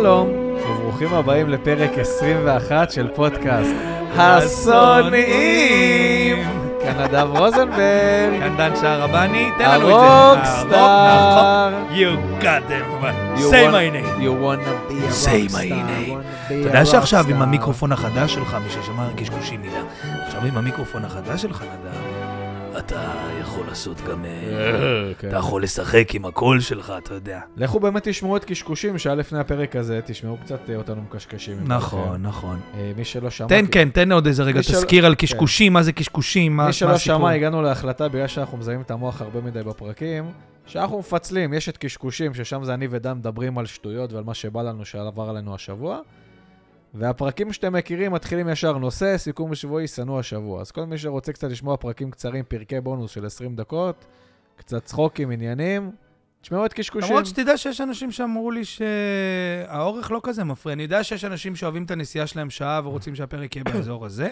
שלום, וברוכים הבאים לפרק 21 של פודקאסט השונאים. כאן נדב רוזנברג, כאן דן שערבני, תן לנו את זה. הרוקסטאר. You got them. Say my name. You wanna be a Say my rockstar, name. אתה יודע שעכשיו עם rockstar. המיקרופון החדש שלך, מי ששמע קשקושים מילה, עכשיו עם המיקרופון החדש שלך, נדב, אתה יכול לעשות גם... אה, אה, כן. אתה יכול לשחק עם הקול שלך, אתה יודע. לכו באמת תשמעו את קשקושים, שהיה לפני הפרק הזה, תשמעו קצת אה, אותנו מקשקשים. נכון, אתם. נכון. מי שלא שמע... תן, כן, תן עוד איזה רגע מי שלא- תזכיר על כן. קשקושים, מה זה קשקושים, מה מה מי שלא הסיפור. שמע, הגענו להחלטה, בגלל שאנחנו מזהים את המוח הרבה מדי בפרקים, שאנחנו מפצלים, יש את קשקושים, ששם זה אני ודן מדברים על שטויות ועל מה שבא לנו, שעבר עלינו השבוע, והפרקים שאתם מכירים מתחילים ישר נושא, סיכום שבועי, שנוא השבוע. אז כל מי שרוצה קצת לשמוע פרקים קצרים, פרקי בונוס של 20 דקות, קצת צחוקים, עניינים, תשמעו את קשקושים. למרות שתדע שיש אנשים שאמרו לי שהאורך לא כזה מפריע. אני יודע שיש אנשים שאוהבים את הנסיעה שלהם שעה ורוצים שהפרק יהיה באזור הזה,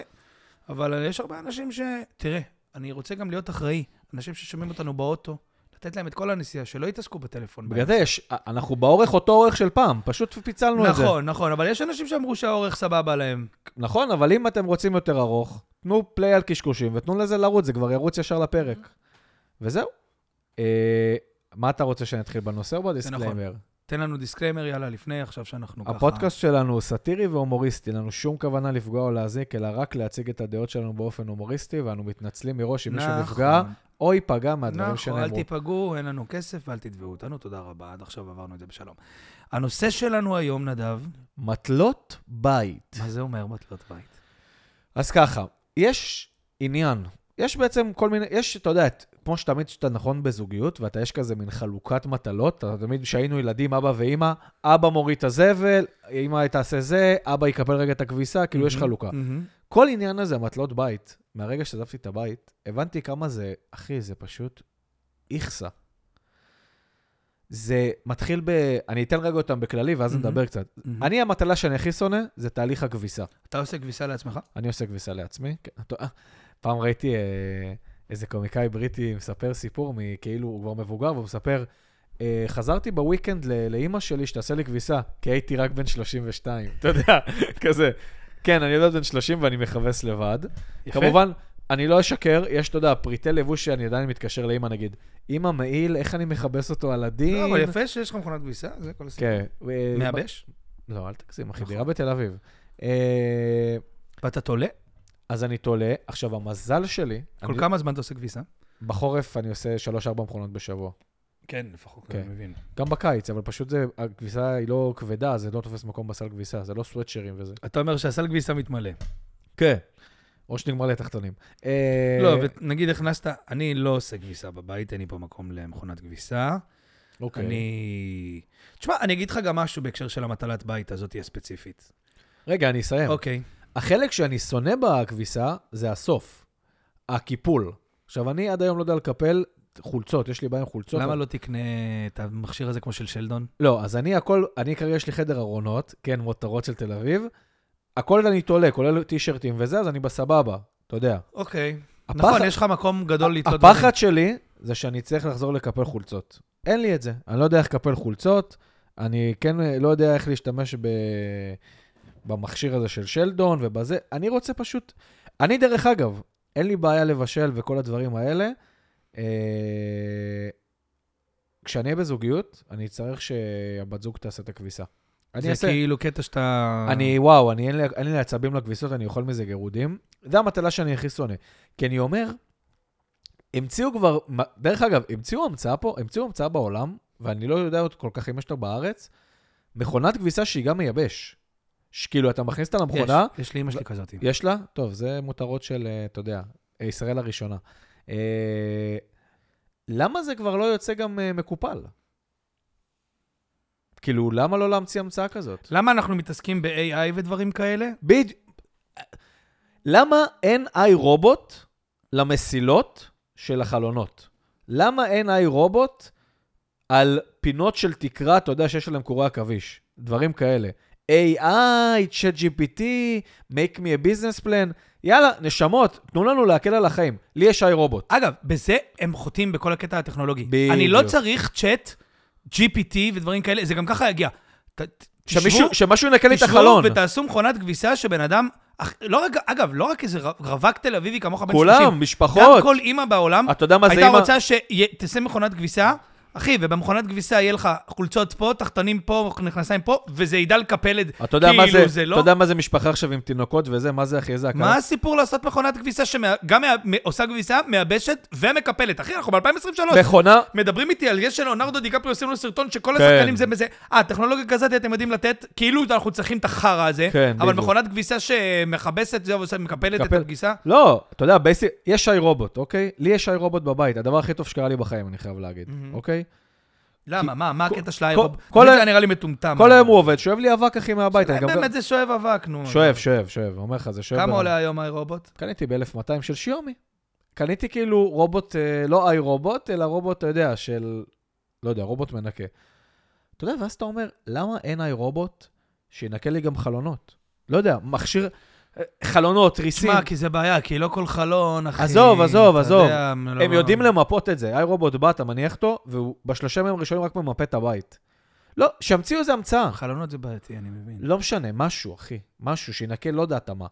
אבל יש הרבה אנשים ש... תראה, אני רוצה גם להיות אחראי. אנשים ששומעים אותנו באוטו, לתת להם את כל הנסיעה, שלא יתעסקו בטלפון. בגלל זה יש, אנחנו באורך אותו אורך של פעם, פשוט פיצלנו את זה. נכון, נכון, אבל יש אנשים שאמרו שהאורך סבבה להם. נכון, אבל אם אתם רוצים יותר ארוך, תנו פליי על קשקושים ותנו לזה לרוץ, זה כבר ירוץ ישר לפרק. וזהו. אה, מה אתה רוצה שאני אתחיל בנושא או ב disclaimer? תן לנו disclaimer, יאללה, לפני, עכשיו שאנחנו ככה... הפודקאסט שלנו הוא סאטירי והומוריסטי, אין לנו שום כוונה לפגוע או להזיק, אלא רק להציג את הדעות שלנו באופן הומוריסטי, ואנו מתנצלים מראש אם מישהו נכון. נפגע או ייפגע מהדברים נכון, אל שנאמרו. תיפגעו, אין לנו כסף ואל תתבעו אותנו, תודה רבה, עד עכשיו עברנו את זה בשלום. הנושא שלנו היום, נדב, מטלות בית. מה זה אומר מטלות בית? אז ככה, יש עניין. יש בעצם כל מיני, יש, אתה יודע, כמו שתמיד שאתה נכון בזוגיות, ואתה יש כזה מין חלוקת מטלות, אתה תמיד, כשהיינו ילדים, אבא ואימא, אבא מוריד את הזבל, אמא תעשה זה, אבא יקפל רגע את הכביסה, כאילו יש חלוקה. מהמם. כל עניין הזה, מטלות בית, מהרגע שעזבתי את הבית, הבנתי כמה זה, אחי, זה פשוט איכסה. זה מתחיל ב... אני אתן רגע אותם בכללי, ואז מהמם. נדבר קצת. מהמם. אני, המטלה שאני הכי שונא, זה תהליך הכביסה. אתה עושה כביסה לעצמך? אני עושה כביסה לעצמי. כן, אה, פעם ראיתי אה, איזה קומיקאי בריטי מספר סיפור, כאילו הוא כבר מבוגר, והוא מספר, אה, חזרתי בוויקנד לאימא שלי שתעשה לי כביסה, כי הייתי רק בן 32. אתה יודע, כזה. כן, אני יודע בן 30 ואני מכבס לבד. יפה. כמובן, אני לא אשקר, יש, אתה יודע, פריטי לבוש שאני עדיין מתקשר לאימא, נגיד, אימא מעיל, איך אני מכבס אותו על הדין. לא, אבל יפה שיש לך מכונת כביסה, זה כל הסיפור. כן. מייבש? לא, אל תגזים, אחי, נכון. דירה בתל אביב. אה, ואתה תולה? אז אני תולה. עכשיו, המזל שלי, כל אני- כמה זמן אתה עושה כביסה? בחורף אני עושה 3-4 מכונות בשבוע. כן, לפחות, כן. אני מבין. גם בקיץ, אבל פשוט זה, הכביסה היא לא כבדה, זה לא תופס מקום בסל כביסה, זה לא סוואטשרים וזה. אתה אומר שהסל כביסה מתמלא. כן. או שנגמר לי התחתונים. אה, לא, ונגיד הכנסת, אני לא עושה כביסה בבית, אין לי פה מקום למכונת כביסה. אוקיי. אני... תשמע, אני אגיד לך גם משהו בהקשר של המטלת בית הזאת הספציפית. רגע, אני אסיים. אוקיי. החלק שאני שונא בכביסה זה הסוף. הקיפול. עכשיו, אני עד היום לא יודע לקפל חולצות, יש לי בעיה עם חולצות. למה לא תקנה את המכשיר הזה כמו של שלדון? לא, אז אני הכל, אני כרגע יש לי חדר ארונות, כן, מותרות של תל אביב. הכל אני תולה, כולל טישרטים וזה, אז אני בסבבה, אתה יודע. אוקיי. הפחד- נכון, יש לך מקום גדול לתלות. הפחד שלי זה שאני צריך לחזור לקפל חולצות. אין לי את זה. אני לא יודע איך לקפל חולצות, אני כן אה, לא יודע איך להשתמש ב... במכשיר הזה של שלדון ובזה. אני רוצה פשוט... אני, דרך אגב, אין לי בעיה לבשל וכל הדברים האלה. אה... כשאני אהיה בזוגיות, אני אצטרך שהבת זוג תעשה את הכביסה. אני זה אעשה... כאילו קטע שאתה... אני, וואו, אני, אין, לי, אין לי עצבים לכביסות, אני אוכל מזה גירודים. זו המטלה שאני הכי שונא. כי אני אומר, המציאו כבר, דרך אגב, המציאו המצאה פה, המציאו המצאה בעולם, ואני לא יודע עוד כל כך אם יש אותה בארץ, מכונת כביסה שהיא גם מייבש. שכאילו, אתה מכניס אותה למכונה, יש, יש לי אמא שלי כזאת. יש לה? טוב, זה מותרות של, אה, אתה יודע, ישראל הראשונה. אה, למה זה כבר לא יוצא גם אה, מקופל? כאילו, למה לא להמציא המצאה כזאת? למה אנחנו מתעסקים ב-AI ודברים כאלה? בדיוק. למה אין איי רובוט למסילות של החלונות? למה אין איי רובוט על פינות של תקרה, אתה יודע, שיש עליהם קורי עכביש? דברים כאלה. AI, ChatGPT, make me a business plan. יאללה, נשמות, תנו לנו להקל על החיים. לי יש איי רובוט. אגב, בזה הם חוטאים בכל הקטע הטכנולוגי. בדיוק. אני לא צריך צ'אט, GPT ודברים כאלה, זה גם ככה יגיע. ת, שמישהו, שמשהו ינקה לי את תשבו החלון. ותעשו מכונת כביסה שבן אדם, אח- לא רק, אגב, לא רק איזה רו- רווק תל אביבי כמוך בן 30. כולם, גם משפחות. כל אימא בעולם אתה יודע מה זה הייתה אימא? רוצה שתעשה מכונת כביסה, אחי, ובמכונת כביסה יהיה לך חולצות פה, תחתונים פה, מכנסיים פה, וזה ידע לקפל את... אתה יודע מה כאילו, זה, זה לא- אתה יודע מה זה משפחה עכשיו עם תינוקות וזה, מה זה אחי, זה הקלה? מה הסיפור לעשות מכונת כביסה שגם עושה כביסה, מייבשת ומקפלת? אחי, אנחנו ב-2023. מכונה, מדברים איתי על זה שלאונרדו דיקפריו עושים לו סרטון שכל כן. השחקנים זה בזה. אה, טכנולוגיה כזאת אתם יודעים לתת, כאילו אנחנו צריכים את החרא הזה, כן, אבל. מכונת כביסה שמכבסת זה ועושה- מקפלת את מקפל. הכביסה. לא, אתה יודע, יש איי רובוט, אוקיי? לי יש איי רובוט בבית, הדבר הכי טוב שקרה לי בחיים, אני חייב להגיד, מהמם. אוקיי? למה? מה מה הקטע של האיירוב? כל היום- נראה לי מטומטם. כל היום הוא עובד, שואב לי אבק, אחי, מהבית. באמת זה שואב אבק, נו. שואב, שואב, שואב, אומר לך, זה שואב. כמה. עולה היום האיירובוט? קניתי ב-1200 של שיומי. קניתי כאילו רובוט, אה, לא איי רובוט, אלא רובוט, אתה יודע, של, לא יודע, רובוט מנקה. אתה יודע, ואז אתה אומר, למה אין איי רובוט שינקה לי גם חלונות? לא יודע, מכשיר, חלונות, ריסים. מה, כי זה בעיה, כי לא כל חלון, אחי. עזוב, עזוב, אתה עזוב. יודע, לא- הם יודעים למפות את זה. איי רובוט בא, אתה מניח אותו, והוא בשלושה ימים הראשונים רק ממפה את הבית. לא, שימציאו איזה המצאה. חלונות זה בעייתי, אני מבין. לא משנה, משהו, אחי. משהו, שינקה, לא יודעת מה.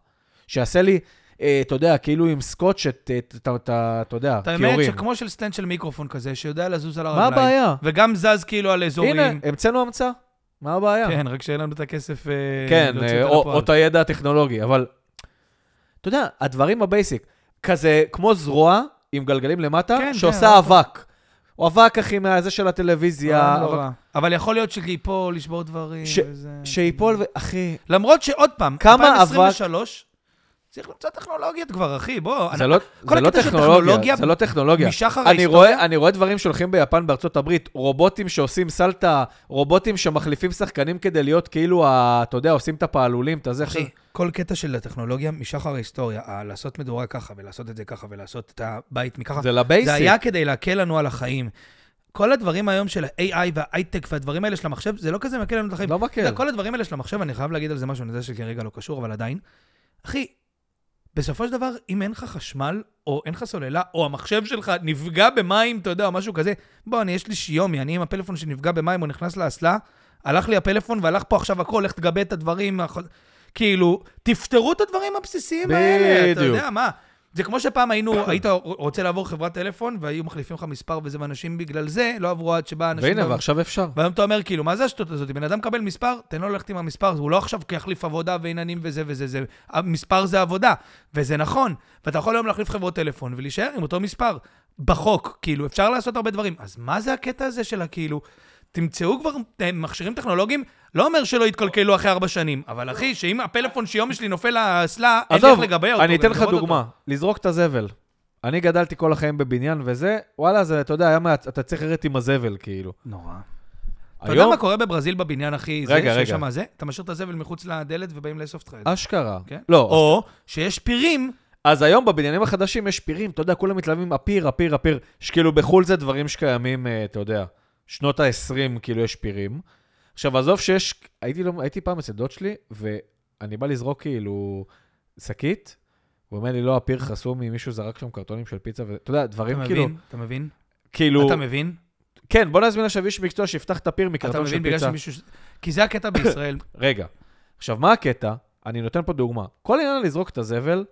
שיעשה לי, אה, אתה יודע, כאילו עם סקוץ', את, את, אתה יודע, את האמת כיורים. שכמו של stand של מיקרופון כזה, שיודע לזוז על מה הרגליים. הבעיה? וגם זז כאילו על אזורים. הנה, המצאנו המצאה. מה הבעיה? כן, רק שאין לנו את הכסף אה, כן, אה, או. או את הידע הטכנולוגי, אבל... אתה יודע, הדברים ה basic, כזה כמו זרוע עם גלגלים למטה, כן, שעושה כן, אבק. או אבק, אחי, מהזה של הטלוויזיה. לא, לא אבק- רע. אבל יכול להיות שייפול, לשבור דברים. ש- וזה... שיפול, ו... אחי, למרות שעוד פעם, כמה 2023, צריך למצוא טכנולוגיות כבר, אחי, בוא. זה אני- לא, זה לא טכנולוגיה, טכנולוגיה זה לא טכנולוגיה. משחר אני ההיסטוריה, רואה, אני רואה דברים שהולכים ביפן, בארצות הברית, רובוטים שעושים סלטה, רובוטים שמחליפים שחקנים כדי להיות כאילו, ה, אתה יודע, עושים את הפעלולים, את הזה. אחי, כל קטע של הטכנולוגיה משחר ההיסטוריה, ה- לעשות מדורה ככה, ולעשות את זה ככה, ולעשות את הבית מככה, זה לבייסיק. זה היה כדי להקל לנו על החיים. כל הדברים היום של ה-AI וההייטק והדברים האלה של המחשב, זה לא כזה מקל לנו את החיים. לא אתה מקל. כל הדברים האלה של המחשב, אני חייב להגיד על זה משהו, אני יודע שכרגע לא קשור, אבל עדיין. אחי, בסופו של דבר, אם אין לך חשמל, או אין לך סוללה, או המחשב שלך נפגע במים, אתה יודע, או משהו כזה, בוא, אני, יש לי שיומי, אני עם הפלאפון שנפגע במים, הוא נכנס לאסלה, הלך לי הפלאפון והלך פה עכשיו הכל, לך תגבה את הדברים. כאילו, תפתרו את הדברים הבסיסיים האלה, אתה. יודע, מה? זה כמו שפעם היינו, היית רוצה לעבור חברת טלפון, והיו מחליפים לך מספר וזה, ואנשים בגלל זה לא עברו עד שבא אנשים... והנה, לא- ועכשיו אפשר. והיום אתה אומר, כאילו, מה זה השטות הזאת? בן אדם מקבל מספר, תן לו ללכת עם המספר, הוא לא עכשיו כיחליף עבודה ועניינים וזה וזה זה. המספר זה עבודה, וזה נכון. ואתה יכול היום להחליף חברות טלפון ולהישאר עם אותו מספר. בחוק, כאילו, אפשר לעשות הרבה דברים. אז מה זה הקטע הזה של הכאילו... תמצאו כבר אה, מכשירים טכנולוגיים, לא אומר שלא יתקלקלו אחרי ארבע שנים, אבל אחי, שאם הפלאפון שיומי שלי נופל לאסלה, אין לי איך לגבי אותו. אני אתן לך דוגמה. אותו. לזרוק את הזבל. אני גדלתי כל החיים בבניין וזה, וואלה, זה, אתה יודע, היה מה... אתה צריך לרדת עם הזבל, כאילו. נורא. אתה יודע מה קורה בברזיל בבניין, אחי? זה, רגע, שיש רגע. שם זה? אתה משאיר את הזבל מחוץ לדלת ובאים לאסוף אותך את זה. אשכרה. כן? לא, או שיש פירים, אז היום בבניינים החדשים יש פירים, אתה יודע, כולם מתלהבים אפיר, אפיר, אפיר, שכאילו בחו"ל זה דברים שקיימים, אה, אתה יודע, שנות ה-20, כאילו יש פירים. עכשיו, עזוב שיש, הייתי, לא, הייתי פעם אצל דוד שלי, ואני בא לזרוק כאילו שקית, הוא אומר לי, לא, הפיר חסום ממישהו זרק שם קרטונים של פיצה, ואתה יודע, אתה דברים כאילו, מבין? אתה מבין? כאילו, אתה מבין? כן, בוא נזמין עכשיו איש מקצוע שיפתח את הפיר אתה מקרטון של מבין בגלל פיצה. שמישהו... כי זה הקטע בישראל. רגע, עכשיו, מה הקטע? אני נותן פה דוגמה. כל עניין לזרוק את הזבל,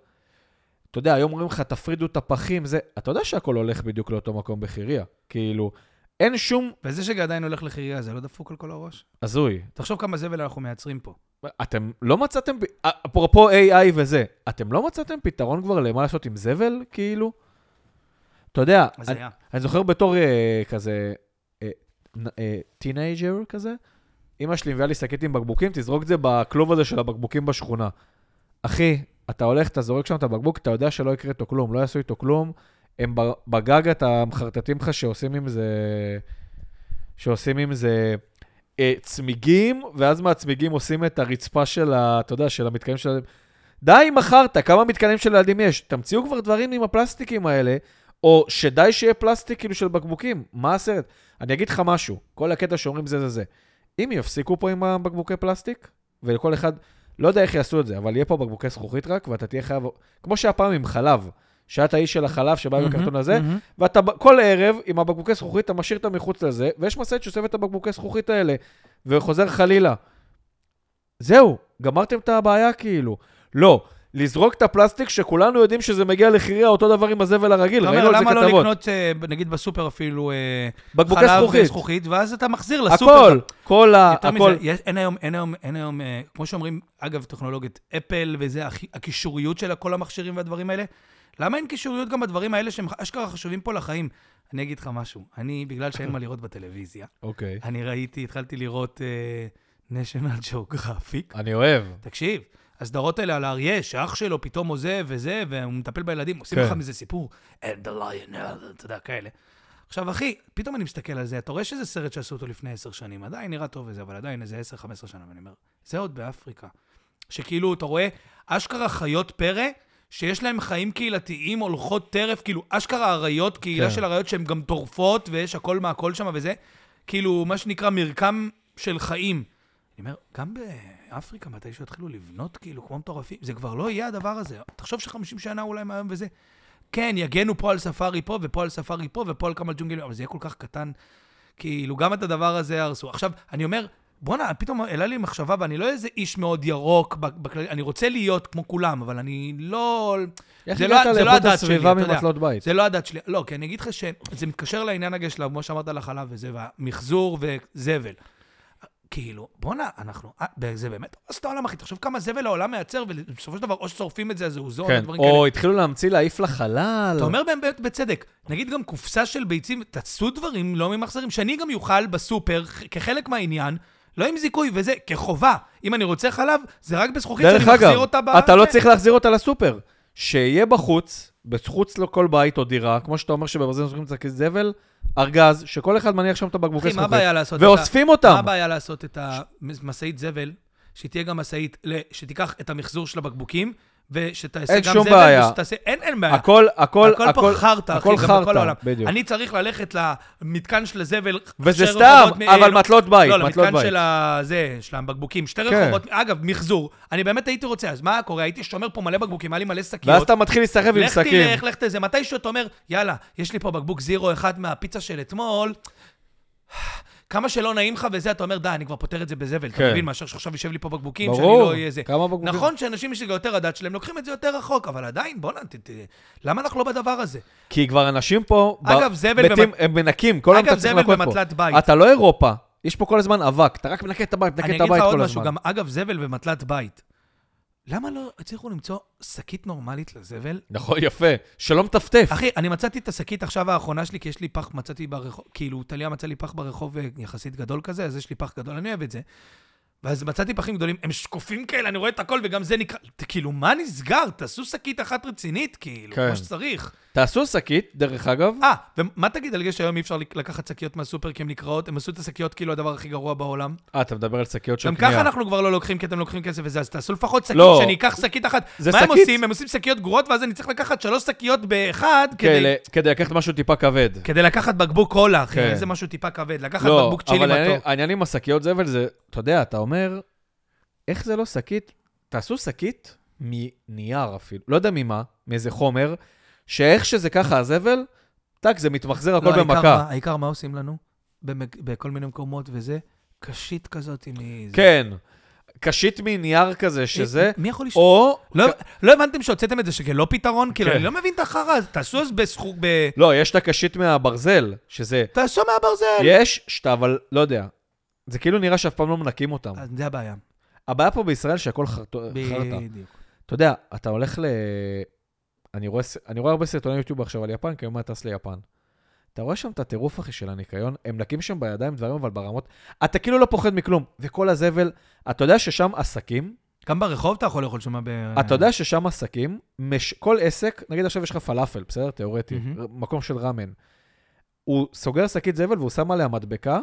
אתה יודע, היום אומרים לך, תפרידו את הפחים, זה... אתה יודע שהכל הולך בדיוק לאותו מקום בחירייה. כאילו, אין שום... וזה שעדיין הולך לחירייה, זה לא דפוק על כל הראש? הזוי. תחשוב כמה זבל אנחנו מייצרים פה. אתם לא מצאתם... פ- אפרופו AI וזה, אתם לא מצאתם פתרון כבר למה לעשות עם זבל, כאילו? אתה יודע, אני. אני זוכר בתור אה, כזה אה, אה, teenager כזה, אמא שלי מביאה לי שקית עם בקבוקים, תזרוק את זה בכלוב הזה של הבקבוקים בשכונה. אחי, אתה הולך, אתה זורק שם את הבקבוק, אתה יודע שלא יקרה איתו כלום, לא יעשו איתו כלום. הם בגג, אתה מחרטטים לך שעושים עם זה... שעושים עם זה אה, צמיגים, ואז מהצמיגים עושים את הרצפה של ה... אתה יודע, של המתקנים של. די החרטא, כמה מתקנים של ילדים יש? תמציאו כבר דברים עם הפלסטיקים האלה, או שדי שיהיה פלסטיק כאילו של בקבוקים. מה הסרט? אני אגיד לך משהו, כל הקטע שאומרים זה זה זה. אם יפסיקו פה עם הבקבוקי פלסטיק, ולכל אחד, לא יודע איך יעשו את זה, אבל יהיה פה בקבוקי זכוכית רק, ואתה תהיה חייב, כמו שהיה עם חלב, שאת האיש של החלב שבא עם הקרטון הזה. ואתה כל ערב עם הבקבוקי זכוכית, אתה משאיר אותם מחוץ לזה, ויש משאית שאוספת את הבקבוקי זכוכית האלה, וחוזר חלילה. זהו, גמרתם את הבעיה כאילו. לא, לזרוק את הפלסטיק שכולנו יודעים שזה מגיע לחירייה, אותו דבר עם הזבל הרגיל, ראינו על זה למה לא כתבות. לקנות, אה, נגיד בסופר אפילו, אה, בקבוקי חלב זכוכית. וזכוכית, ואז אתה מחזיר לסופר. הכל, קולה, יותר הכל. אין היום, אין היום, אין היום, אה, כמו שאומרים, אגב, טכנולוגית, אפל וזה, הקישוריות של כל המכשירים והדברים האלה, למה אין קישוריות גם בדברים האלה שהם אשכרה חשובים פה לחיים? אני אגיד לך משהו, אני, בגלל שאין מה לראות בטלוויזיה, אוקיי. אני ראיתי, התחלתי לראות uh, national geographic. אני אוהב. תקשיב, הסדרות האלה על האריה, שאח שלו פתאום עוזב וזה, והוא מטפל בילדים, עושים כן. לך מזה סיפור, and the lion, אתה יודע, כאלה. עכשיו, אחי, פתאום אני מסתכל על זה, אתה רואה שזה סרט שעשו אותו לפני עשר שנים, עדיין נראה טוב וזה, אבל עדיין איזה עשר, חמש עשרה שנה, ואני אומר, זה עוד באפריקה. שכאילו, אתה רואה, אשכרה חיות פרא, שיש להם חיים קהילתיים, הולכות טרף, כאילו, אשכרה אריות, קהילה כן. של אריות שהן גם טורפות, ויש הכל מהכל שם וזה, כאילו, מה שנקרא מרקם של חיים. אני אומר, גם באפריקה, מתי שיתחילו לבנות, כאילו, כמו מטורפים, זה כבר לא יהיה הדבר הזה. תחשוב ש-50 שנה אולי מהיום וזה. כן, יגנו פה על ספארי פה, ופה על ספארי פה, ופה על כמה ג'ונגלים, אבל זה יהיה כל כך קטן. כאילו, גם את הדבר הזה הרסו. עכשיו, אני אומר, בואנה, פתאום העלה לי מחשבה, ואני לא איזה איש מאוד ירוק בכללי, אני רוצה להיות כמו כולם, אבל אני לא... איך זה לא- הגעת זה לא לאיכות הדת שלי, הסביבה אתה יודע. ממטלות בית? זה לא הדת שלי. לא, כי אני אגיד לך שזה מתקשר לעניין הגה של, כמו שאמרת, לחלב וזה, והמחזור וזבל. כאילו, בואנה, אנחנו, אה, זה באמת את העולם, אחי. תחשוב כמה זבל העולם מייצר, ובסופו של דבר, או ששורפים את זה, אז זה אוזון, כן, דברים כאלה. או התחילו להמציא להעיף לחלל. אתה אומר באמת בצדק, נגיד גם קופסה של ביצים, תעשו דברים לא ממחזרים, שאני גם יוכל בסופר, כחלק מהעניין, לא עם זיכוי וזה, כחובה. אם אני רוצה חלב, זה רק בזכוכית שאני דרך מחזיר אגב, אותה ב... אתה לא. צריך להחזיר אותה לסופר. שיהיה בחוץ, בחוץ לכל בית או דירה, כמו שאתה אומר שבברזיל זוכרים את זבל, ארגז, שכל אחד מניח שם את הבקבוקי אחי, מה זכוכית. ואוספים מה אותם. הבעיה לעשות את המשאית זבל, שתהיה גם משאית, שתיקח את המחזור של הבקבוקים, ושתעשה גם שום זבל, בעיה. ושתעשה... אין, אין בעיה. הכל, הכל, הכל פה חרטא, אחי, הכל גם בכל חרטא, העולם. בדיוק. אני צריך ללכת למתקן של הזבל. וזה סתם, מ- אבל לא, מטלות בית, לא, מטלות למתקן בית. של הזה, של הבקבוקים, שתי כן. רחובות, אגב, מחזור. אני באמת הייתי רוצה, אז מה קורה? הייתי שומר פה מלא בקבוקים, היה לי מלא שקיות. ואז אתה מתחיל להסתחב עם לך שקים. תלך, לך תזה. מתישהו אתה אומר, יאללה, יש לי פה בקבוק זירו אחד מהפיצה של אתמול, כמה שלא נעים לך וזה, אתה אומר, די, אני כבר פותר את זה בזבל. אתה כן. מבין, מאשר שעכשיו יושב לי פה בקבוקים, שאני ברור, לא אהיה זה. כמה בקבוקים. נכון שאנשים יש לי יותר הדת שלהם, לוקחים את זה יותר רחוק, אבל עדיין, בוא'נה, למה אנחנו לא בדבר הזה? כי כבר אנשים פה, ב- אגב, זבל מתים, במט- הם מנקים, כל היום אגב, אתה צריך זבל לנקות פה. במטלת בית. אתה לא אירופה, יש פה כל הזמן אבק, אתה רק מנקה את הבית, מנקה אני את אגיד לך הבית עוד כל משהו, הזמן. גם אגב, זבל במטלת בית. למה לא הצליחו למצוא שקית נורמלית לזבל? נכון, יפה, שלא מטפטף. אחי, אני מצאתי את השקית עכשיו האחרונה שלי, כי יש לי פח, מצאתי ברחוב, כאילו, טליה מצא לי פח ברחוב אה, יחסית גדול כזה, אז יש לי פח גדול, אני אוהב את זה. ואז מצאתי פחים גדולים, הם שקופים כאלה, אני רואה את הכל, וגם זה נקרא... כאילו, מה נסגר? תעשו שקית אחת רצינית, כאילו, כן. כמו שצריך. תעשו שקית, דרך אגב, אה, ומה תגיד על זה שהיום אי אפשר לקחת שקיות מהסופר כי הן נקראות? הם עשו את השקיות כאילו הדבר הכי גרוע בעולם. אה, אתה מדבר על שקיות של גם קנייה. ככה אנחנו כבר לא לוקחים, כי אתם לוקחים כסף וזה, אז תעשו לפחות שקית, לא. שאני אקח שקית אחת. זה מה הם שקית- עושים? הם עושים שקיות גרועות, ואז אני צריך לקחת שלוש שקיות באחד, כדי... כאלה, כדי לקחת משהו טיפה כבד. כדי לקחת בקבוק קולה, אחי, כן. איזה משהו טיפה כבד. לקחת לא, בקבוק צ'ילי אבל העניין- מתוק. העניין עם השקיות זבל זה, אתה יודע, אתה אומר, איך זה לא שקית? תעשו שקית מנייר אפילו, לא יודע ממה, מאיזה חומר, שאיך שזה ככה הזבל, טאק, זה מתמחזר הכל לא, העיקר במכה. מה- העיקר מה עושים לנו? במק- בכל מיני מקומות וזה, קשית כזאת מ... כן, קשית מנייר כזה, שזה, מי יכול לשמור? או... לא- לא הבנתם שהוצאתם את זה שכלא פתרון? כאילו, כן. אני לא מבין את החרא. תעשו אז בזכות... ב- לא, יש את הקשית מהברזל, שזה... תעשו מהברזל. יש, שאתה אבל, לא יודע. זה כאילו נראה שאף פעם לא מנקים אותם. אז זה הבעיה. הבעיה פה בישראל שהכל. חרטא. בדיוק. אתה יודע, אתה הולך ל... אני רואה, אני רואה הרבה סרטוני יוטיוב עכשיו על יפן, כי אני טס ליפן. אתה רואה שם את הטירוף, אחי, של הניקיון, הם נקים שם בידיים דברים, אבל ברמות... אתה כאילו לא פוחד מכלום. וכל הזבל, אתה יודע ששם עסקים, גם ברחוב אתה יכול לאכול שם ב... אתה יודע ששם עסקים, מש... כל עסק, נגיד עכשיו יש לך פלאפל, בסדר? תיאורטי, מהמם. מקום של ראמן. הוא סוגר שקית זבל והוא שם עליה מדבקה,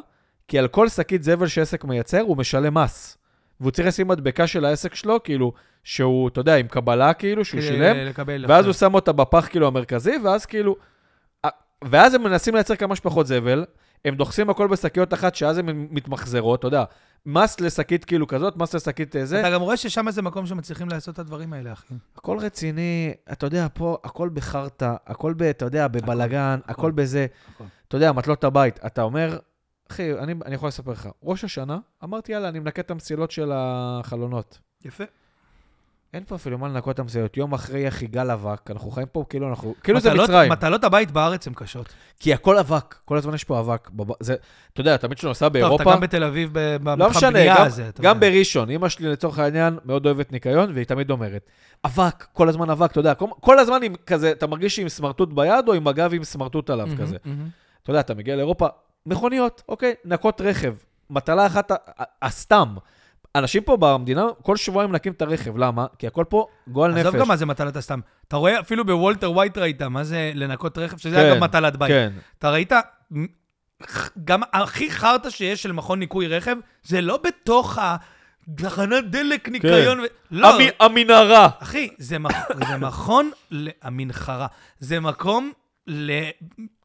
כי על כל שקית זבל שעסק מייצר, הוא משלם מס. והוא צריך לשים מדבקה של העסק שלו, כאילו, שהוא, אתה יודע, עם קבלה, כאילו, שהוא שילם, לקבל... ואז הוא שם אותה בפח, כאילו, המרכזי, ואז כאילו... ואז הם מנסים לייצר כמה שפחות זבל, הם דוחסים הכל בשקיות אחת, שאז הן מתמחזרות, אתה יודע, מס לשקית כאילו כזאת, מס לשקית אה, זה, אתה גם רואה ששם זה מקום שמצליחים לעשות את הדברים האלה, אחי. הכל רציני, אתה יודע, פה הכל בחרטא, הכל, ב, אתה יודע, בבלגן, הכל, הכל. בזה. הכל. אתה יודע, מטלות הבית. אתה אומר, אחי, אני, אני יכול לספר לך, ראש השנה, אמרתי, יאללה, אני מנקה את המסילות של החלונות. יפה. אין פה אפילו מה לנקות את המסילות. יום אחרי יחי גל אבק, אנחנו חיים פה כאילו אנחנו... כאילו זה מטלות- מצרים. מטלות הבית בארץ הן קשות. כי הכל אבק, כל הזמן יש פה אבק. בב- זה, אתה יודע, תמיד כשאני נוסע טוב, באירופה, אתה גם בתל אביב, במתחם לא בנייה גם, הזה. גם יודע. בראשון, אמא שלי לצורך העניין מאוד אוהבת ניקיון, והיא תמיד אומרת, אבק, כל הזמן אבק, אתה יודע, כל, כל הזמן עם כזה, אתה מרגיש עם סמרטוט ביד או עם הגב עם סמרטוט עליו מהמם, כזה. מהמם. אתה יודע, אתה מגיע לאירופה, מכוניות, אוקיי, נקות רכב. מטלה אחת, ה- ה- הסתם. אנשים פה במדינה, כל שבועיים מנקים את הרכב, למה? כי הכל פה גועל נפש. עזוב גם מה זה מטלת הסתם. אתה רואה, אפילו בוולטר ווייט ראית, מה זה לנקות רכב, שזה כן, אגב מטלת בית. כן. אתה ראית, גם הכי חרטא שיש של מכון ניקוי רכב, זה לא בתוך התחנת דלק, ניקיון, ו... לא, המ- המנהרה. אחי, זה, מכ... זה מכון למנחרה. זה מקום ל...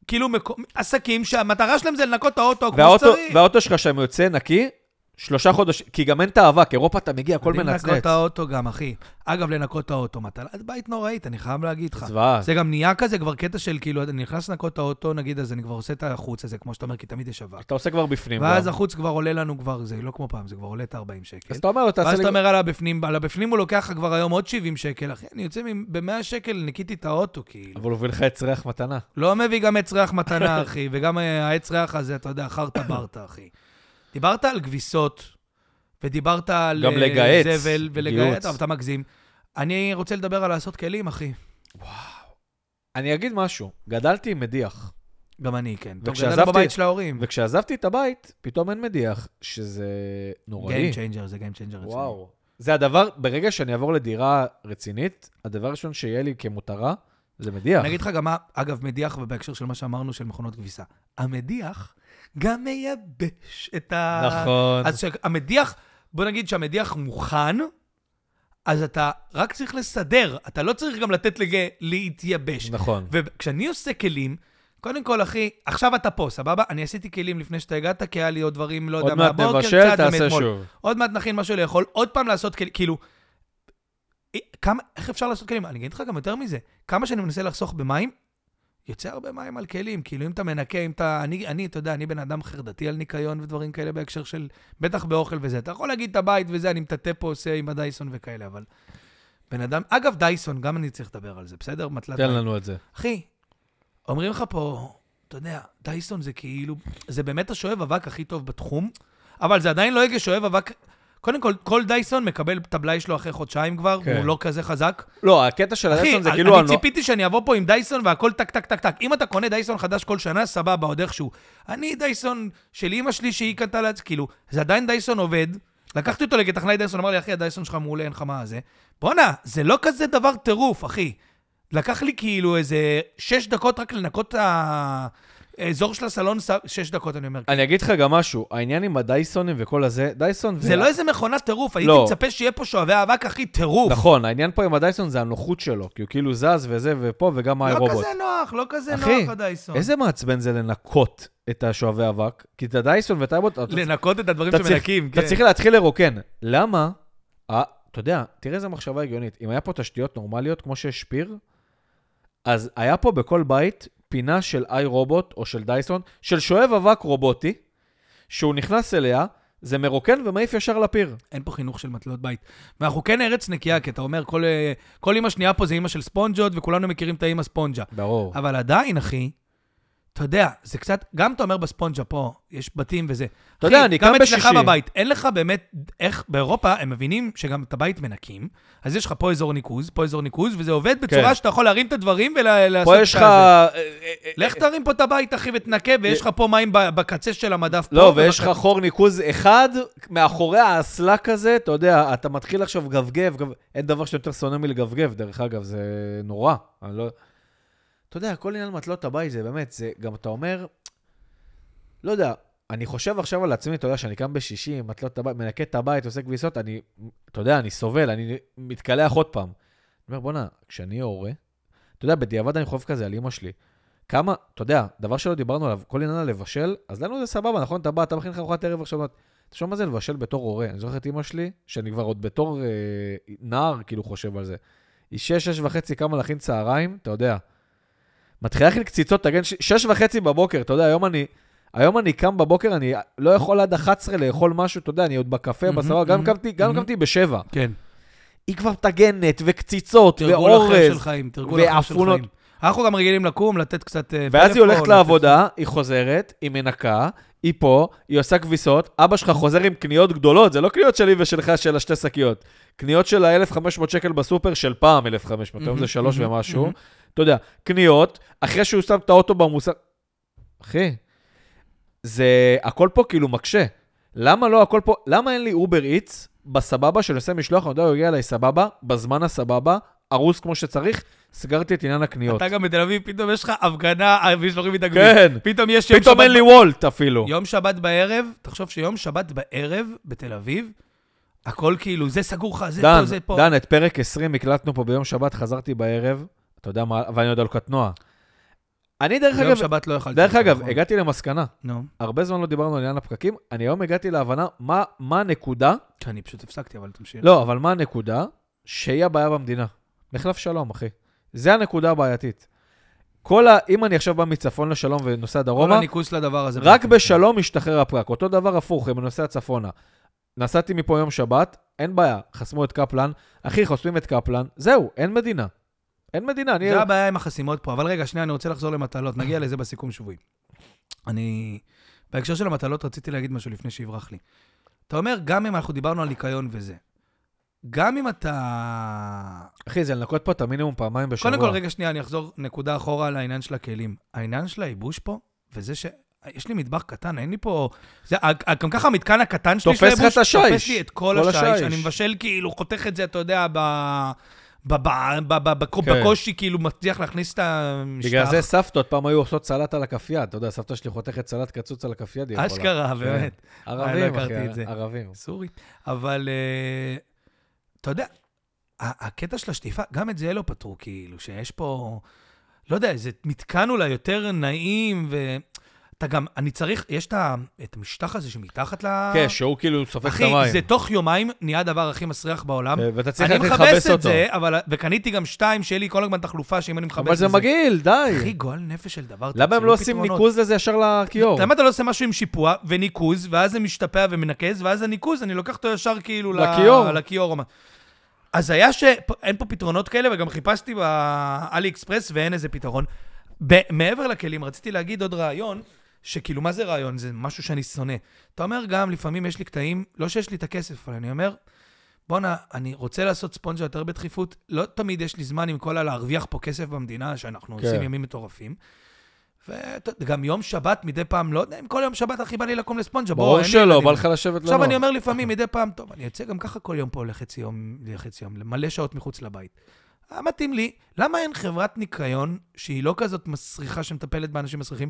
כאילו מקום, עסקים שהמטרה שלהם זה לנקות את האוטו כמו שצריך. והאוטו שלך שם יוצא נקי, שלושה חודשים, כי גם אין את האבק, אירופה אתה מגיע, הכל מנצנץ. לנקות את האוטו גם, אחי. אגב, לנקות את האוטו, מטלת בית נוראית, אני חייב להגיד לך. זוועה. זה גם נהיה כזה כבר קטע של כאילו, אני נכנס לנקות את האוטו, נגיד, אז אני כבר עושה את החוץ הזה, כמו שאתה אומר, כי תמיד יש אבק. אתה עושה כבר בפנים. ואז. החוץ כבר עולה לנו כבר, זה לא כמו פעם, זה כבר עולה את ה-40 שקל. אז אתה אומר, תעשה ואז לי... אתה אומר על הבפנים, על הבפנים הוא לוקח כבר היום עוד 70 שקל, אחי, אני יוצא ב-100 שקל, ניקיתי את האוטו, כאילו. אבל הוא מביא לך עץ ריח מתנה. לא מביא גם עץ ריח מתנה, אחי, וגם אה, העץ ריח הזה, אתה יודע, חרטה ברטה, אחי. דיברת על כביסות, ודיברת על גם אה, לגהץ, זבל ולגהץ. אבל אתה מגזים. אני רוצה לדבר על לעשות כלים, אחי. אני אגיד משהו, גדלתי עם מדיח, גם אני, כן. וכשעזבתי- גדלנו בבית של ההורים. וכשעזבתי את הבית, פתאום אין מדיח, שזה נוראי. Game changer, זה Game changer. רציני. וואו. זה הדבר, ברגע שאני אעבור לדירה רצינית, הדבר הראשון שיהיה לי כמותרה, זה מדיח. אני אגיד לך גם מה, אגב, מדיח, ובהקשר של מה שאמרנו של מכונות כביסה. המדיח גם מייבש את ה... נכון. אז שהמדיח, בוא נגיד שהמדיח מוכן, אז אתה רק צריך לסדר, אתה לא צריך גם לתת לזה להתייבש. נכון. וכשאני עושה כלים, קודם כל, אחי, עכשיו אתה פה, סבבה? אני עשיתי כלים לפני שאתה הגעת, כי היה לי עוד דברים, לא יודע, עוד מעט מהבוקר, נבשל, קצת ומאתמול. שוב. עוד מעט נכין משהו לאכול, עוד פעם לעשות כלים, כאילו... כמה, איך אפשר לעשות כלים? אני אגיד לך גם יותר מזה, כמה שאני מנסה לחסוך במים, יוצא הרבה מים על כלים, כאילו אם אתה מנקה, אם אתה... אני, אני, אתה יודע, אני בן אדם חרדתי על ניקיון ודברים כאלה בהקשר של... בטח באוכל וזה. אתה יכול להגיד את הבית וזה, אני מטאטא פה, עושה עם הדייסון וכאלה, אבל... בן אדם... אגב, דייסון, גם אני צריך לדבר על זה, בסדר? מטלת תן. לנו את זה. אחי, אומרים לך פה, אתה יודע, דייסון זה כאילו, זה באמת השואב אבק הכי טוב בתחום, אבל זה עדיין לא יהיה שואב אבק... קודם כל, כל דייסון מקבל את הבלאי שלו אחרי חודשיים כבר, כן. והוא לא כזה חזק. לא, הקטע של אחי, הדייסון זה כאילו... אני ציפיתי שאני אבוא פה עם דייסון והכל טק, טק, טק, טק. אם אתה קונה דייסון חדש כל שנה, סבבה, עוד איכשהו. אני דייסון של אימא שלי שהיא קנתה לעצמי, כאילו, זה עדיין דייסון עובד. לקחתי אותו לטכנאי דייסון, אמר לי, אחי, הדייסון שלך מעולה, אין לך מה זה. בואנה, זה לא כזה דבר טירוף, אחי. לקח לי כאילו איזה שש דקות רק לנקות את האזור של הסלון, שש דקות, אני אומר. אני אגיד לך גם משהו, העניין עם הדייסונים וכל הזה, דייסון... זה לא איזה מכונת טירוף, הייתי לא. מצפה שיהיה פה שואבי אבק, אחי, טירוף. נכון, העניין פה עם הדייסון זה הנוחות שלו, כי הוא כאילו זז וזה ופה וגם לא האירובוט. כזה נוח, לא כזה אחי, נוח הדייסון. איזה מעצבן זה לנקות את השואבי אבק, כי את הדייסון ואת האירובוט, אתה לנקות את הדברים אתה שמנקים, אתה כן. צריך להתחיל לרוקן. למה? אתה יודע, תראה איזה מחשבה הגיונית. אם היה פה תשתיות נורמליות, כמו שיש שפיר, אז היה פה בכל בית פינה של איי רובוט או של דייסון, של שואב אבק רובוטי, שהוא נכנס אליה, זה מרוקן ומעיף ישר לפיר. אין פה חינוך של מטלות בית. ואנחנו כן ארץ נקייה, כי אתה אומר, כל, אה, כל אימא שנייה פה זה אימא של ספונג'ות, וכולנו מכירים את האימא ספונג'ה. ברור. אבל עדיין, אחי, אתה יודע, זה קצת, גם אתה אומר בספונג'ה פה, יש בתים וזה. אתה יודע, אני גם קם אצלך בשישי. בבית, אין לך באמת, איך, באירופה הם מבינים שגם את הבית מנקים, אז יש לך פה אזור ניקוז, פה אזור ניקוז, וזה עובד בצורה כן. שאתה יכול להרים את הדברים ולעשות פה יש לך... אה, אה, אה, לך תרים פה את הבית, אחי, ותנקה, ויש לך פה מים בקצה של המדף פה. לא, ויש לך חור ניקוז אחד, מאחורי האסלה כזה, אתה יודע, אתה מתחיל עכשיו גבגב, גב... אין דבר שיותר שונא מלגבגב, דרך אגב, זה נורא. אני לא... אתה יודע, כל עניין מטלות הבית זה באמת, זה גם אתה אומר, לא יודע, אני חושב עכשיו על עצמי, אתה יודע, שאני קם בשישי, מטלות הבית, מנקה את הבית, עושה כביסות, אני, אתה יודע, אני סובל, אני מתקלח עוד פעם. אני אומר, בואנה, כשאני הורה, אתה יודע, בדיעבד אני חושב כזה על אמא שלי. כמה, אתה יודע, דבר שלא דיברנו עליו, כל עניין הלבשל, אז לנו זה סבבה, נכון? אתה בא, אתה מכין לך ארוחת ערב עכשיו, אתה שומע מה זה לבשל בתור הורה. אני זוכר את אמא שלי, שאני כבר עוד בתור אה, נער, כאילו, חושב על זה. היא שש, שש וחצי קמה להכין צהריים, אתה יודע. מתחילה להכין קציצות, תגן, שש וחצי בבוקר, אתה יודע, היום אני... היום אני קם בבוקר, אני לא יכול עד 11 לאכול משהו, אתה יודע, אני עוד בקפה, מהמם, בסבבה, גם מהמם, קמתי, גם מהמם. קמתי בשבע. כן. היא כבר מטגנת, וקציצות, ואורז, ואפונות. אנחנו גם רגילים לקום, לתת קצת אה, ואז היא הולכת לעבודה, היא חוזרת, היא מנקה, היא פה, היא עושה כביסות, אבא שלך חוזר עם קניות גדולות, זה לא קניות שלי ושלך של השתי שקיות. קניות של ה-1,500 שקל בסופר של פעם 1,500, היום זה שלוש ומשהו. אתה יודע, קניות, אחרי שהוא שם את האוטו במוסר... אחי, זה... הכל פה כאילו מקשה. למה לא הכל פה... למה אין לי Uber Eats בסבבה של עושה משלוח, אני יודע, הוא הגיע אליי סבבה, בזמן הסבבה, ארוז כמו שצריך, סגרתי את עניין הקניות. אתה גם בתל אביב, פתאום יש לך הפגנה, אה, משלוחים מתעכבים. כן, פתאום יש יום פתאום שבת אין לי וולט אפילו. יום שבת בערב, תחשוב שיום שבת בערב בתל אביב, הכל כאילו, זה סגור לך, זה דן, פה, זה פה. דן, את פרק 20 הקלטנו פה ביום שבת, חזרתי בערב, אתה יודע מה, ואני עוד על קטנוע. אני דרך ביום אגב, שבת לא יכולתי. דרך אגב, נכון. הגעתי למסקנה, נו, הרבה זמן לא דיברנו על עניין הפקקים, אני היום הגעתי להבנה מה, מה הנקודה, אני פשוט הפסקתי, אבל תמשיך. לא, אבל מה הנקודה שהיא הבעיה במדינה. מחלף שלום, אחי. זה הנקודה הבעייתית. כל ה... אם אני עכשיו בא מצפון לשלום ונוסע כל דרומה, הניקוס לדבר הזה. רק. בשלום משתחרר הפקק. אותו דבר הפוך, אם אני נוסע צפונה. נסעתי מפה יום שבת, אין בעיה, חסמו את קפלן. אחי, חוסמים את קפלן, זהו, אין מדינה. אין מדינה, אני... זה הבעיה עם החסימות פה. אבל רגע, שנייה, אני רוצה לחזור למטלות. נגיע לזה בסיכום שבועי. אני... בהקשר של המטלות רציתי להגיד משהו לפני שיברח לי. אתה אומר, גם אם אנחנו דיברנו על ניקיון וזה, גם אם אתה... אחי, זה לנקות פה את המינימום פעמיים בשבוע. קודם כל, רגע, שנייה, אני אחזור נקודה אחורה על העניין של הכלים. העניין של הייבוש פה, וזה ש... יש לי מטבח קטן, אין לי פה... זה, ה- ה- גם ככה המתקן הקטן שלי תופס לך את השיש. תופס לי את כל, כל השיש. השיש. אני מבשל כאילו, חותך את זה, אתה יודע, ב... כן. בקושי כאילו מצליח להכניס את המשטח. בגלל זה סבתות פעם היו עושות סלט על הכף יד. אתה יודע, סבתא שלי חותכת סלט קצוץ על הכף יד. אשכרה, כן. באמת. ערבים, לא אחי. ערבים. סורי. אבל אה, אתה יודע, הקטע של השטיפה, גם את זה לא פתרו, כאילו, שיש פה, לא יודע, איזה מתקן אולי יותר נעים, ואתה גם, אני צריך, יש את ה- את המשטח הזה שמתחת ל... כן, שהוא כאילו סופג את אחי, המים. זה תוך יומיים נהיה הדבר הכי מסריח בעולם. אה, ואתה צריך אני להתחיל מכבס לכבס את אותו. זה, אבל, וקניתי גם שתיים שיהיה לי כל הזמן תחלופה, שאם אני מכבס אבל זה מגעיל, די. אחי, גועל נפש של דבר, למה הם לא עושים. ניקוז לזה ישר לכיור? למה אתה לא עושה משהו עם שיפוע וניקוז, ואז זה משתפע ומנקז, ואז הניקוז, אני לוקח אותו ישר כאילו לכיור. לכיור. אז היה שאין פה פתרונות כאלה, וגם חיפשתי באלי אקספרס ואין איזה פתרון. ב- מעבר לכלים, רציתי להגיד עוד רעיון, שכאילו, מה זה רעיון? זה משהו שאני שונא. אתה אומר גם, לפעמים יש לי קטעים, לא שיש לי את הכסף, אבל אני אומר, בואנה, אני רוצה לעשות ספונג'ה יותר בדחיפות, לא תמיד יש לי זמן עם כל הלהרוויח פה כסף במדינה, שאנחנו כן. עושים ימים מטורפים. וגם יום שבת מדי פעם, לא יודע אם כל יום שבת הכי בא לי לקום לספונג'ה, ברור שלא. בא לך לשבת לנו. עכשיו אני אומר לפעמים, מדי פעם, טוב, אני יוצא גם ככה כל יום פה לחצי יום, לחצי יום, למלא שעות מחוץ לבית. היה מתאים לי, למה אין חברת ניקיון, שהיא לא כזאת מסריחה שמטפלת באנשים מסריחים,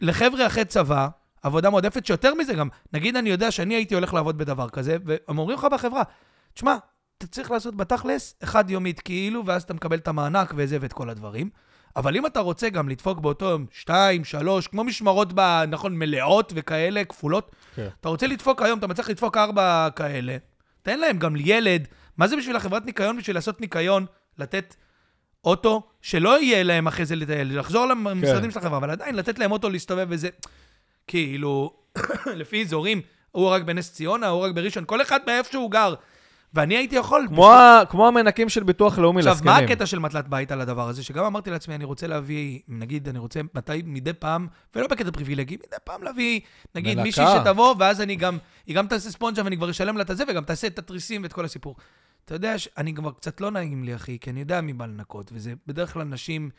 לחבר'ה אחרי צבא, עבודה מועדפת, שיותר מזה גם, נגיד אני יודע שאני הייתי הולך לעבוד בדבר כזה, והם אומרים לך בחברה, תשמע, אתה צריך לעשות בתכלס אחד יומית כאילו, ואז אתה מקבל את המענק וזה ואת כל הדברים. אבל אם אתה רוצה גם לדפוק באותו יום שתיים, שלוש, כמו משמרות, ב, נכון, מלאות וכאלה, כפולות, כן. אתה רוצה לדפוק היום, אתה מצליח לדפוק ארבע כאלה, תן להם גם ילד. מה זה בשביל החברת ניקיון? בשביל לעשות ניקיון, לתת אוטו, שלא יהיה להם אחרי זה לטייל, לחזור למשרדים כן. של החברה, אבל עדיין לתת להם אוטו להסתובב וזה. כאילו, לפי אזורים, הוא רק בנס ציונה, הוא רק בראשון, כל אחד מאיפה שהוא גר. ואני הייתי יכול... כמו ה- כמו המנקים של ביטוח לאומי עכשיו, לזקנים. מה הקטע של מטלת בית על הדבר הזה? שגם אמרתי לעצמי, אני רוצה להביא, נגיד, אני רוצה מתי, מדי פעם, ולא בקטע פריבילגי, מדי פעם להביא, נגיד, מנקה. מישהי שתבוא, ואז אני גם, היא גם תעשה ספונג'ה ואני כבר אשלם לה את הזה, וגם תעשה את התריסים ואת כל הסיפור. אתה יודע, אני כבר קצת לא נעים לי, אחי, כי אני יודע מי בא לנקות, וזה בדרך כלל נשים,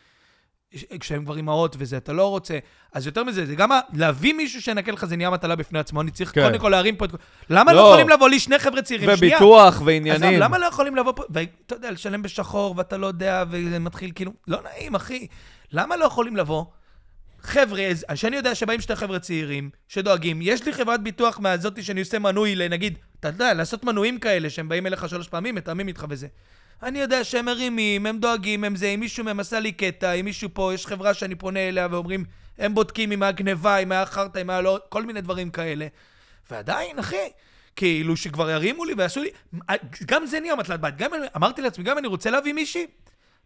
כשהן כבר אימהות וזה, אתה לא רוצה. אז יותר מזה, זה גם להביא מישהו שינקה לך, זה נהיה מטלה בפני עצמו, אני צריך כן. קודם כל להרים פה את... למה לא לא. יכולים לבוא לי שני חבר'ה צעירים? שנייה. וביטוח אז ועניינים. למה לא יכולים לבוא פה, ואתה יודע, לשלם בשחור, ואתה לא יודע, וזה מתחיל כאילו, לא נעים, אחי. למה לא יכולים לבוא? חבר'ה, אז- שאני יודע שבאים שני חבר'ה צעירים, שדואגים, יש לי חברת ביטוח מהזאתי שאני עושה מנוי, לנגיד, אתה יודע, לעשות מנויים כאלה, שהם באים אליך שלוש פעמים, מתאמים איתך וזה. אני יודע שהם מרימים, הם דואגים, הם זה, אם מישהו מהם עשה לי קטע, אם מישהו פה, יש חברה שאני פונה אליה ואומרים, הם בודקים אם היה גניבה, אם היה חרטא, אם היה לא, כל מיני דברים כאלה. ועדיין, אחי, כאילו שכבר ירימו לי ויעשו לי, גם זה נהיה מטלת בית. גם, אמרתי לעצמי, גם אני רוצה להביא מישהי,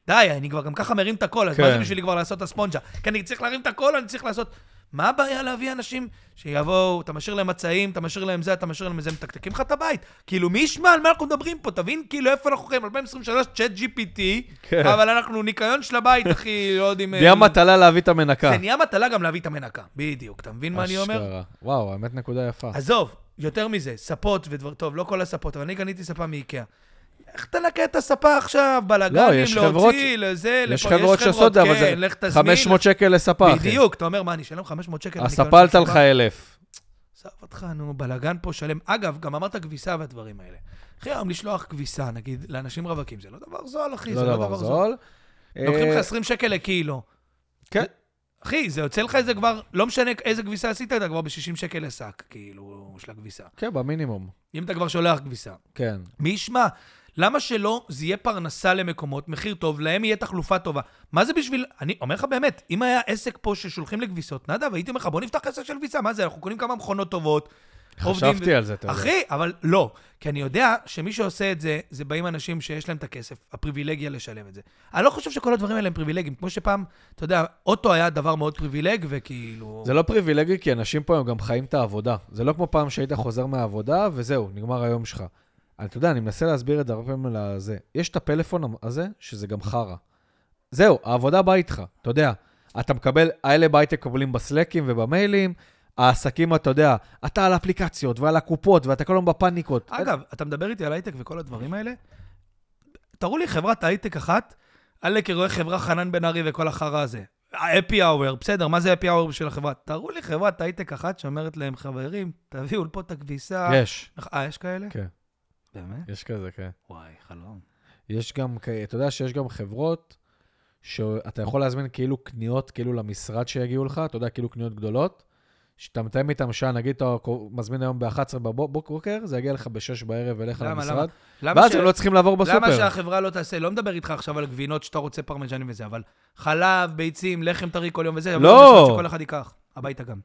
די, אני כבר גם ככה מרים את הכל, אז מה כן. זה בשבילי כבר לעשות את הספונג'ה? כי אני צריך להרים את הכל, אני צריך לעשות... מה הבעיה להביא אנשים שיבואו, אתה משאיר להם מצעים, אתה משאיר להם זה, אתה משאיר להם זה, מתקתקים לך את הבית. כאילו, מי ישמע על מה אנחנו מדברים פה? תבין כאילו איפה אנחנו חיים? 2023, צ'אט GPT, כן. אבל אנחנו ניקיון של הבית, אחי, לא יודעים... נהיה אה, מטלה להביא את המנקה. זה נהיה מטלה גם להביא את המנקה, בדיוק. אתה מבין מה אני אומר? אשכרה. וואו, האמת נקודה יפה. עזוב, יותר מזה, ספות ודבר, טוב, לא כל הספות, אבל אני קניתי ספה מאיקאה. איך תנקה את הספה עכשיו? לא, בלאגנים, יש להוציא, לזה, יש חברות שעושות את זה, אבל כן, זה לך תזמין. 500 שקל לספה, אחי. בדיוק, אתה אומר, מה, אני אשלם 500 שקל? הספה עלתה לך אלף. עזוב אותך, נו, בלאגן פה שלם. אגב, גם אמרת כביסה והדברים האלה. אחי, היום לשלוח כביסה, נגיד, לאנשים רווקים, זה לא דבר זול, אחי, זה לא דבר זול. לוקחים לך אה, 20 שקל לקילו. כן. אחי, זה יוצא לך איזה כבר, לא משנה איזה כביסה עשית, אתה כבר ב-60 שקל לשק, כאילו, של הכביסה. כן, במינימום. אם אתה כבר שולח כביסה. כן. מי ישמע? למה שלא זה יהיה פרנסה למקומות, מחיר טוב, להם יהיה תחלופה טובה? מה זה בשביל... אני אומר לך באמת, אם היה עסק פה ששולחים לכביסות, נדב, הייתי אומר לך, בוא נפתח עסק של כביסה, מה זה, אנחנו קונים כמה מכונות טובות. עובדים חשבתי על זה, אתה יודע. אחי, אבל לא. כי אני יודע שמי שעושה את זה, זה באים אנשים שיש להם את הכסף, הפריבילגיה לשלם את זה. אני לא חושב שכל הדברים האלה הם פריבילגיים. כמו שפעם, אתה יודע, אוטו היה דבר מאוד פריבילג, וכאילו... זה לא פריבילגי, כי אנשים פה היום גם חיים את העבודה. זה לא כמו פעם שהיית חוזר מהעבודה, וזהו, נגמר היום שלך. אתה יודע, אני מנסה להסביר את זה הרבה פעמים לזה. יש את הפלאפון הזה, שזה גם חרא. זהו, העבודה באה איתך, אתה יודע. אתה מקבל, האלה בהייטק מקבלים בסלקים ובמיילים, העסקים, אתה יודע, אתה על אפליקציות ועל הקופות, ואתה כל היום בפאניקות. אגב, אתה מדבר איתי על הייטק וכל הדברים האלה? תראו לי חברת הייטק אחת, עלק רואה חברה חנן בן ארי וכל החרא הזה. אפי האוור, בסדר, מה זה אפי האוור בשביל החברה? תראו לי חברת הייטק אחת שאומרת להם, חברים, תביאו לפה את הכביסה. יש, אה, יש כאלה? כן, באמת? יש כזה, כן. וואי, חלום. יש גם, אתה יודע שיש גם חברות שאתה יכול להזמין כאילו קניות, כאילו למשרד שיגיעו לך, אתה יודע, כאילו קניות גדולות, שאתה מתאם איתם שעה, נגיד אתה מזמין היום ב-11 בבוקר, זה יגיע לך ב-6 בערב אליך למה, למשרד, למה ואז ש- הם לא צריכים לעבור בסופר. למה שהחברה לא תעשה? לא מדבר איתך עכשיו על גבינות שאתה רוצה פרמיג'נים וזה, אבל חלב, ביצים, לחם טרי כל יום וזה, אבל לא. שכל אחד ייקח, הביתה גם,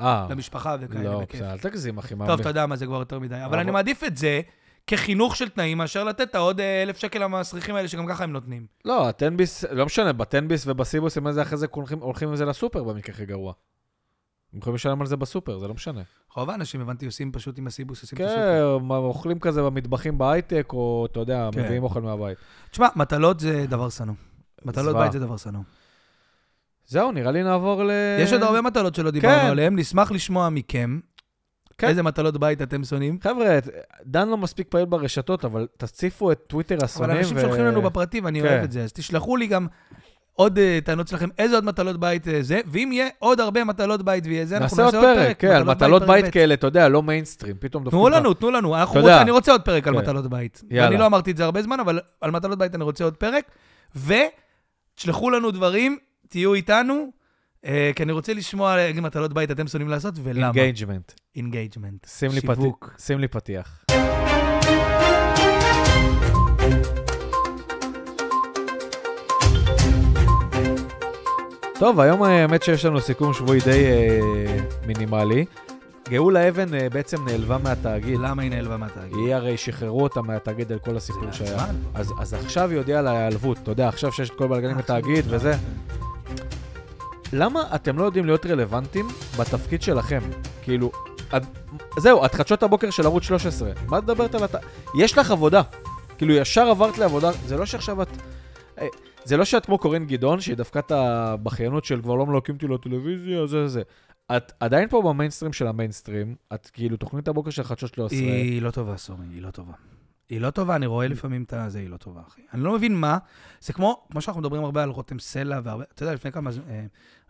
אה, למשפחה וכאלה, לא, בכיף. בסדר, אל תגזים, אחי. מה טוב? אתה יודע מה, זה כבר יותר מדי. אבל אני מעדיף את זה כחינוך של תנאים, מאשר לתת את העוד אה, אלף שקל המסריחים האלה, שגם ככה הם נותנים. לא, הטנביס, לא משנה, בטנביס ובסיבוס, הם איזה אחרי זה הולכים- עם זה לסופר במקרה הכי גרוע. הם יכולים לשלם על זה בסופר, זה לא משנה. רוב האנשים, הבנתי, עושים פשוט עם הסיבוס, עושים את כן, הסופר. מה, אוכלים כזה במטבחים בהייטק, או אתה יודע, כן. מביאים אוכל מהבית. תשמע, מטלות זה דבר שנוא. מטלות. בית זה דבר שנוא. זהו, נראה לי נעבור ל... יש עוד הרבה מטלות שלא דיברנו כן. עליהן, נשמח לשמוע מכם. כן. איזה מטלות בית אתם שונאים? חבר'ה, דן לא מספיק פעיל ברשתות, אבל תציפו את טוויטר אבל השונאים. אנשים ו- שולחים לנו בפרטי ואני כן. אוהב את זה, אז תשלחו לי גם עוד אה, טענות שלכם, איזה עוד מטלות בית אה, זה, ואם יהיה עוד הרבה מטלות בית ויהיה זה, אנחנו נעשה עוד פרק, כן, על מטלות פרק בית ב'. כאלה, אתה יודע, לא מיינסטרים, פתאום דופקים תנו. לנו, תנו לנו. יודע. אני רוצה עוד פרק על כן. מטלות בית. יאללה. אני לא אמרתי את זה הרבה זמן, אבל על מטלות בית אני רוצה עוד פרק. ותשלחו לנו דברים, תהיו איתנו, אה, כי אני רוצה לשמוע איזה מטלות בית אתם שונאים לעשות ולמה. engagement. engagement. שיווק. שים לי פתיח. טוב, היום האמת שיש לנו סיכום שבועי די אה, מינימלי. גאולה אבן אה, בעצם נעלבה מהתאגיד. למה היא נעלבה מהתאגיד? היא הרי שחררו אותה מהתאגיד על כל הסיפור שהיה. אז, אז עכשיו היא הודיעה על ההיעלבות, אתה יודע, עכשיו שיש את כל בלגנים אה, בתאגיד וזה. למה אתם לא יודעים להיות רלוונטיים בתפקיד שלכם? כאילו, את, זהו, את חדשות הבוקר של ערוץ 13, מה את מדברת על הת... יש לך עבודה. כאילו, ישר עברת לעבודה, זה לא שעכשיו את... אה, זה לא שאת כמו קורין גדעון, שהיא דווקא את הבכיינות של כבר לא מלהקים אותי לטלוויזיה, זה זה. את עדיין פה במיינסטרים של המיינסטרים, את כאילו תוכנית הבוקר של חדשות 13. היא לא טובה, sorry, היא לא טובה. היא לא טובה, אני רואה לפעמים את הזה, היא לא טובה, אחי. אני לא מבין מה, זה כמו, כמו שאנחנו מדברים הרבה על רותם סלע, והרבה, אתה יודע, לפני כמה, ז- אה,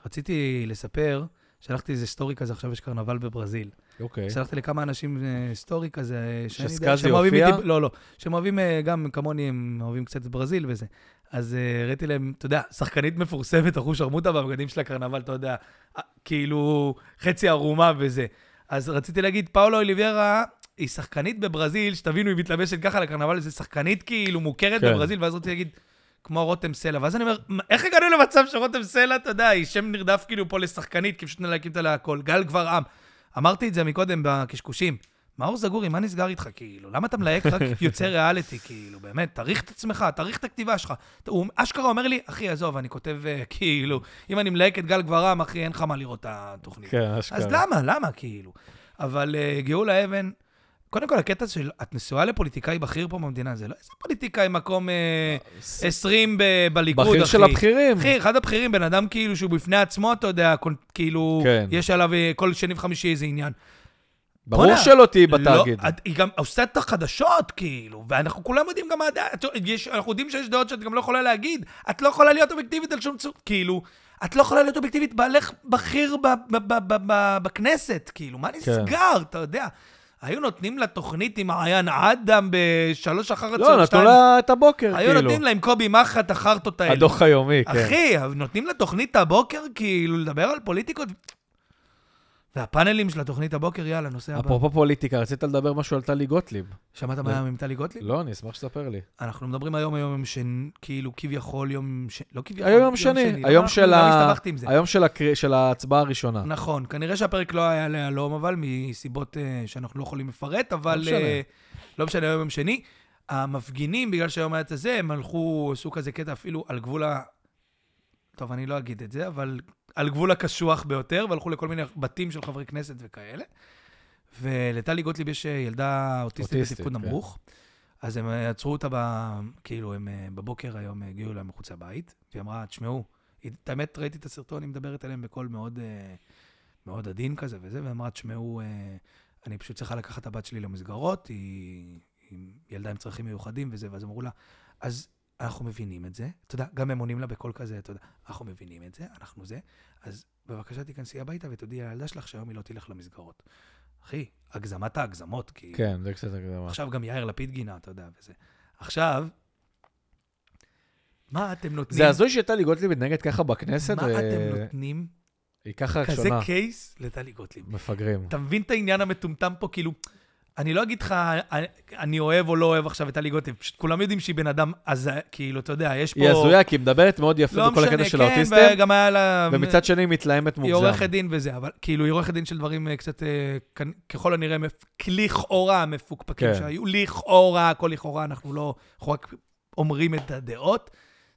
רציתי לספר, שלחתי איזה סטורי כזה, עכשיו יש קרנבל בברזיל. אוקיי. שלחתי לכמה אנשים אה, סטורי כזה, שאני יודע, שסקאזי שהם אוהבים הופיע? איתי, לא, לא, שהם אוהבים אה, גם כמוני, הם אוהבים קצת את ברזיל וזה. אז הראיתי להם, אתה יודע, שחקנית מפורסמת, אחוז שרמוטה בבגדים של הקרנבל, אתה יודע, כאילו חצי ערומה וזה. אז רציתי להגיד, פאולו אוליביירה היא שחקנית בברזיל, שתבינו, היא מתלבשת ככה לקרנבל, זו שחקנית כאילו מוכרת כן. בברזיל, ואז רציתי להגיד, כמו רותם סלע. ואז אני אומר, "מה, איך הגענו למצב שרותם סלע, אתה יודע, היא שם נרדף כאילו פה לשחקנית, כי פשוט נלהקים אותה להכל. גל גבר עם. אמרתי את זה מקודם בקשקושים. מאור זגורי, מה נסגר איתך, כאילו? למה אתה מלהק רק יוצא ריאליטי, כאילו? באמת, תעריך את עצמך, תעריך את הכתיבה שלך. הוא אשכרה אומר לי, אחי, עזוב, אני כותב, אה, כאילו, אם אני מלהק את גל גברם, אחי, אין לך מה לראות את התוכנית. כן, אשכרה. אז למה, למה, כאילו? אבל uh, גאולה אבן, קודם כל, הקטע של, את נשואה לפוליטיקאי בכיר פה במדינה, זה לא איזה פוליטיקאי מקום אה, 20 ב- בליכוד, אחי. בכיר של הבכירים. אחי, אחד הבכירים, בן אדם כאילו שהוא בפני עצמו, אתה יודע, כאילו, כן. יש עליו אה, כל שני וחמישי איזה עניין. ברור שלא תהיי בתאגיד. לא, את- היא גם עושה את החדשות, כאילו, ואנחנו כולם יודעים גם מה הדעה, יש- אנחנו יודעים שיש דעות שאת גם לא יכולה להגיד. את לא יכולה להיות אובייקטיבית על שום צור, כאילו, את לא יכולה להיות אובייקטיבית בעלך בכיר ב- ב- ב- ב- ב- בכנסת, כאילו, מה נסגר, אתה יודע? היו נותנים לה תוכנית עם מעיין אדם בשלוש אחר לא, הצהריים. נתנו לה את הבוקר, היו כאילו. נותנים לה עם קובי מחט החרטות האלה. הדוח היומי, כן. אחי, נותנים לה תוכנית הבוקר, כאילו, לדבר על פוליטיקות. והפאנלים של התוכנית הבוקר, יאללה, נושא הבא. אפרופו פוליטיקה, רצית לדבר משהו על טלי גוטליב. שמעת מה היה עם טלי גוטליב? לא, אני אשמח שתספר לי. אנחנו מדברים היום, היום יום שני, כאילו, כביכול יום שני, לא כביכול, היום יום שני, היום של ה-? היום של ההצבעה הראשונה. נכון, כנראה שהפרק לא היה להלום, אבל מסיבות אה, שאנחנו לא יכולים לפרט, אבל משנה. אה, לא משנה, היום יום שני. המפגינים, בגלל שהיום היה את הזה, הם הלכו, עשו כזה קטע אפילו על גבול ה... טוב, אני לא אגיד את זה, אבל על גבול הקשוח ביותר, והלכו לכל מיני בתים של חברי כנסת וכאלה. ולטלי גוטליב יש אה, ילדה אוטיסטית בתפקוד כן. נמוך, אז הם אה, עצרו אותה, ב... כאילו, הם אה, בבוקר היום הגיעו אליה מחוץ לבית, והיא אמרה, תשמעו, את האמת, ראיתי את הסרטון, היא מדברת אליהם בקול מאוד, מאוד עדין כזה וזה, ואמרה, תשמעו, אה, אני פשוט צריכה לקחת את הבת שלי למסגרות, היא, היא ילדה עם צרכים מיוחדים וזה, ואז אמרו לה, אז אנחנו מבינים את זה, אתה יודע, גם הם עונים לה בקול כזה, אתה יודע, אנחנו מבינים את זה, אנחנו זה, אז בבקשה תיכנסי הביתה ותודיעי לילדה שלך שהיום היא לא תלך למסגרות. אחי, הגזמת ההגזמות, כי... כן, זה קצת הקדמה. עכשיו גם יאיר לפיד גינה, אתה יודע, וזה. עכשיו, מה אתם נותנים? זה הזוי שטלי גוטליב מתנהגת ככה בכנסת, מה אתם נותנים והיא ככה כזה שונה. קייס לטלי גוטליב? מפגרים. אתה מבין את העניין המטומטם פה? כאילו, אני לא אגיד לך, אני- אוהב או לא אוהב עכשיו את טלי גוטליב, פשוט כולם יודעים שהיא בן אדם, אז כאילו, אתה יודע, יש פה... היא הזויה, כי היא מדברת מאוד יפה לא בכל הקטע של כן, האוטיסטים, וגם היה לה... ומצד שני היא מתלהמת היא מוגזם. עורכת דין וזה, אבל כאילו, היא עורכת דין של דברים אה, קצת, אה, ככל הנראה, לכאורה מפוקפקים כן. שהיו, לכאורה, הכל לכאורה, אנחנו לא, אנחנו רק אומרים את הדעות.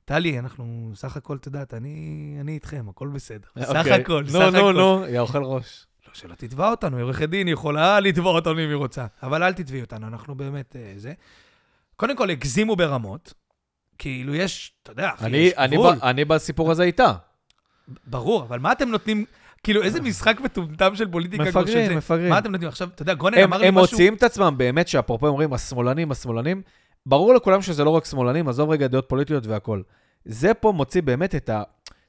טלי, אנחנו סך הכל, את יודעת, אני, אני איתכם, הכל בסדר. סך אוקיי. הכל, סך נו, הכל. נו, נו, יא אוכל ראש. לא, שלא תתבע אותנו, היא עורכת דין, היא יכולה לתבוע אותנו אם היא רוצה. אבל אל תתבעי אותנו, אנחנו באמת אה, זה. קודם כל, הגזימו ברמות. כאילו, יש, אתה יודע, אחי, אני- יש אני גבול. ב- אני בסיפור הזה איתה. ברור, אבל מה אתם נותנים, כאילו, איזה משחק מטומטם של פוליטיקה מפגרים, שזה- מפגרים. מה אתם נותנים? עכשיו, אתה יודע, גונן הם אמר לי הם משהו... מוציאים את עצמם באמת, שאפרופו אומרים, השמאלנים, השמאלנים, ברור לכולם שזה לא רק שמאלנים, עזוב רגע דעות פוליטיות והכול. זה פה מוציא באמת את ה...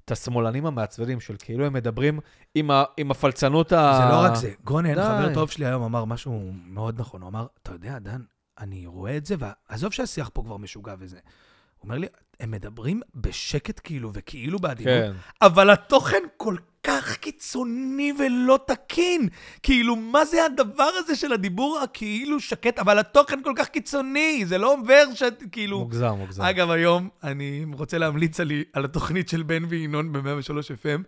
את השמאלנים המעצבנים של כאילו הם מדברים עם, ה, עם הפלצנות ה... זה לא רק זה. גונן, די. חבר טוב שלי היום, אמר משהו מאוד נכון. הוא אמר, אתה יודע, דן, אני רואה את זה, ועזוב שהשיח פה כבר משוגע וזה. הוא אומר לי, הם מדברים בשקט כאילו, וכאילו בעדינות, כן. אבל התוכן כל כך קיצוני ולא תקין. כאילו, מה זה הדבר הזה של הדיבור הכאילו שקט, אבל התוכן כל כך קיצוני, זה לא אומר שאת, כאילו... מוגזם, מוגזם. אגב, היום אני רוצה להמליץ על, על התוכנית של בן וינון ב-103 FM,